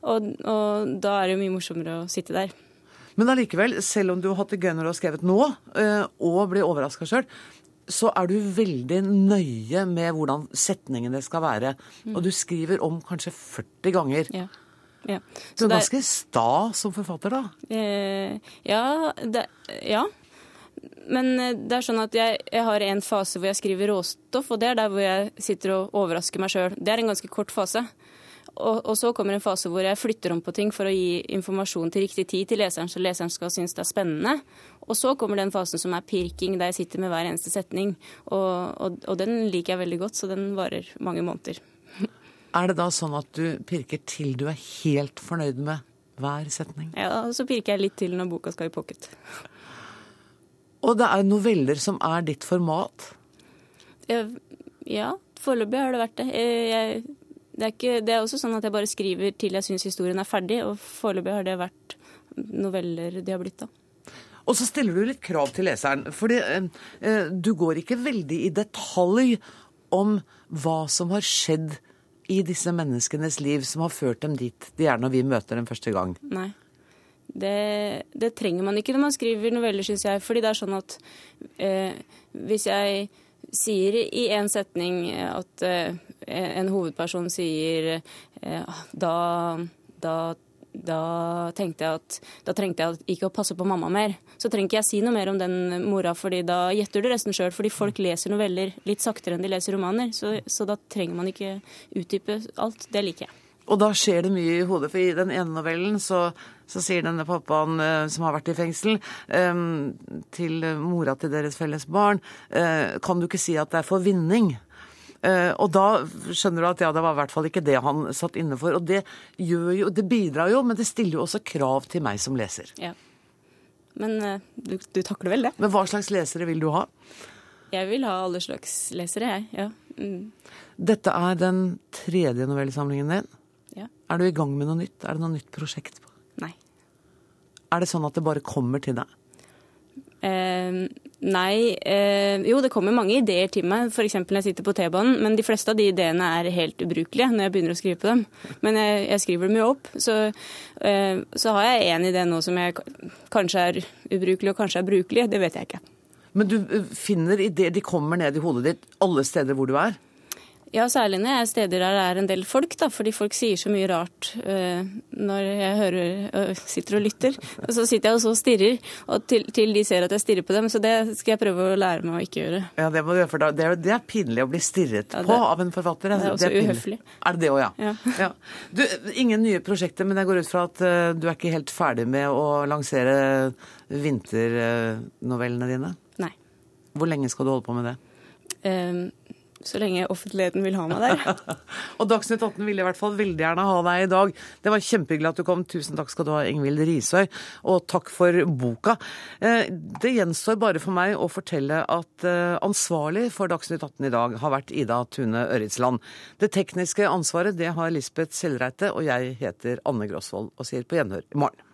Og, og, da er det jo mye morsommere å sitte der. Men allikevel, selv om du har hatt det gøy når du har skrevet nå, eh, og blir overraska sjøl, så er du veldig nøye med hvordan setningene skal være. Og du skriver om kanskje 40 ganger. Ja. Ja. Så du er ganske sta som forfatter, da? Eh, ja, det, ja. Men eh, det er sånn at jeg, jeg, har en fase hvor jeg skriver råstoff, og det er der hvor jeg sitter og overrasker meg sjøl. Det er en ganske kort fase. Og, og, så kommer en fase hvor jeg flytter om på ting for å gi informasjon til riktig tid til leseren, så leseren skal synes det er spennende. Og så kommer den fasen som er pirking, der jeg sitter med hver eneste setning. Og, og, og den liker jeg veldig godt, så den varer mange måneder. Er det da sånn at du pirker til du er helt fornøyd med hver setning? Ja, så pirker jeg litt til når boka skal i pocket. Og det er noveller som er ditt format? Ja, foreløpig har det vært det. Jeg, det, er ikke, det, er også sånn at jeg bare skriver til jeg syns historien er ferdig, og foreløpig har det vært noveller de har blitt, da. Og så stiller du litt krav til leseren, fordi eh, eh, du går ikke veldig i detalj om hva som har skjedd i disse menneskenes liv som har ført dem dit de er når vi møter dem første gang. Nei. Det, det, trenger man ikke når man skriver noveller, syns jeg. Fordi det er sånn at eh, hvis jeg sier i en setning at eh, en hovedperson sier eh, da, da, da, tenkte jeg at da trengte jeg ikke å passe på mamma mer. Så trenger ikke jeg si noe mer om den mora, fordi da gjetter du resten sjøl. Fordi folk leser noveller litt saktere enn de leser romaner. Så, så da trenger man ikke utdype alt. Det liker jeg. Og da skjer det mye i hodet, for i den ene novellen så, så sier denne pappaen uh, som har vært i fengsel, um, til mora til deres felles barn uh, Kan du ikke si at det er for vinning? Og da skjønner du at ja, det var i hvert fall ikke det han satt inne for. Og det, jo, det bidrar jo, men det stiller jo også krav til meg som leser. Ja. Men du, du takler vel det? Men hva slags lesere vil du ha? Jeg vil ha alle slags lesere, jeg. Ja. Mm. Dette er den tredje novellesamlingen din. Er du i gang med noe nytt? Er det noe nytt prosjekt? Nei. Er det sånn at det bare kommer til deg? Eh, nei. Eh, jo, det kommer mange ideer til meg, f.eks. når jeg sitter på T-banen. Men de fleste av de ideene er helt ubrukelige når jeg begynner å skrive på dem. Men jeg, jeg skriver dem jo opp. Så, eh, så har jeg én idé nå som jeg kanskje er ubrukelig og kanskje er brukelig. Det vet jeg ikke. Men du eh, finner ideer, de kommer ned i hodet ditt alle steder hvor du er? Ja, særlig når jeg er steder der det er en del folk, da, fordi folk sier så mye rart uh, når jeg hører, uh, sitter og lytter. Og så sitter jeg og stirrer, og til, til, de ser at jeg stirrer på dem. Så det skal jeg prøve å lære meg å ikke gjøre. Ja, Det må du gjøre, for det er, det er pinlig å bli stirret ja, det, på av en forfatter. Det er også det er uhøflig. Er det det òg, ja? Ja. ja. Du, ingen nye prosjekter, men jeg går ut fra at uh, du er ikke helt ferdig med å lansere vinternovellene dine? Nei. Hvor lenge skal du holde på med det? Um, så lenge offentligheten vil ha meg der. og Dagsnytt 18 ville i hvert fall veldig gjerne ha deg i dag. Det var kjempehyggelig at du kom. Tusen takk skal du ha, Ingvild Risøy. Og takk for boka. Eh, det gjenstår bare for meg å fortelle at eh, ansvarlig for Dagsnytt 18 i dag har vært Ida Tune Øritsland. Det tekniske ansvaret det har Lisbeth Sellreite, og jeg heter Anne Grosvold og sier på gjenhør i morgen.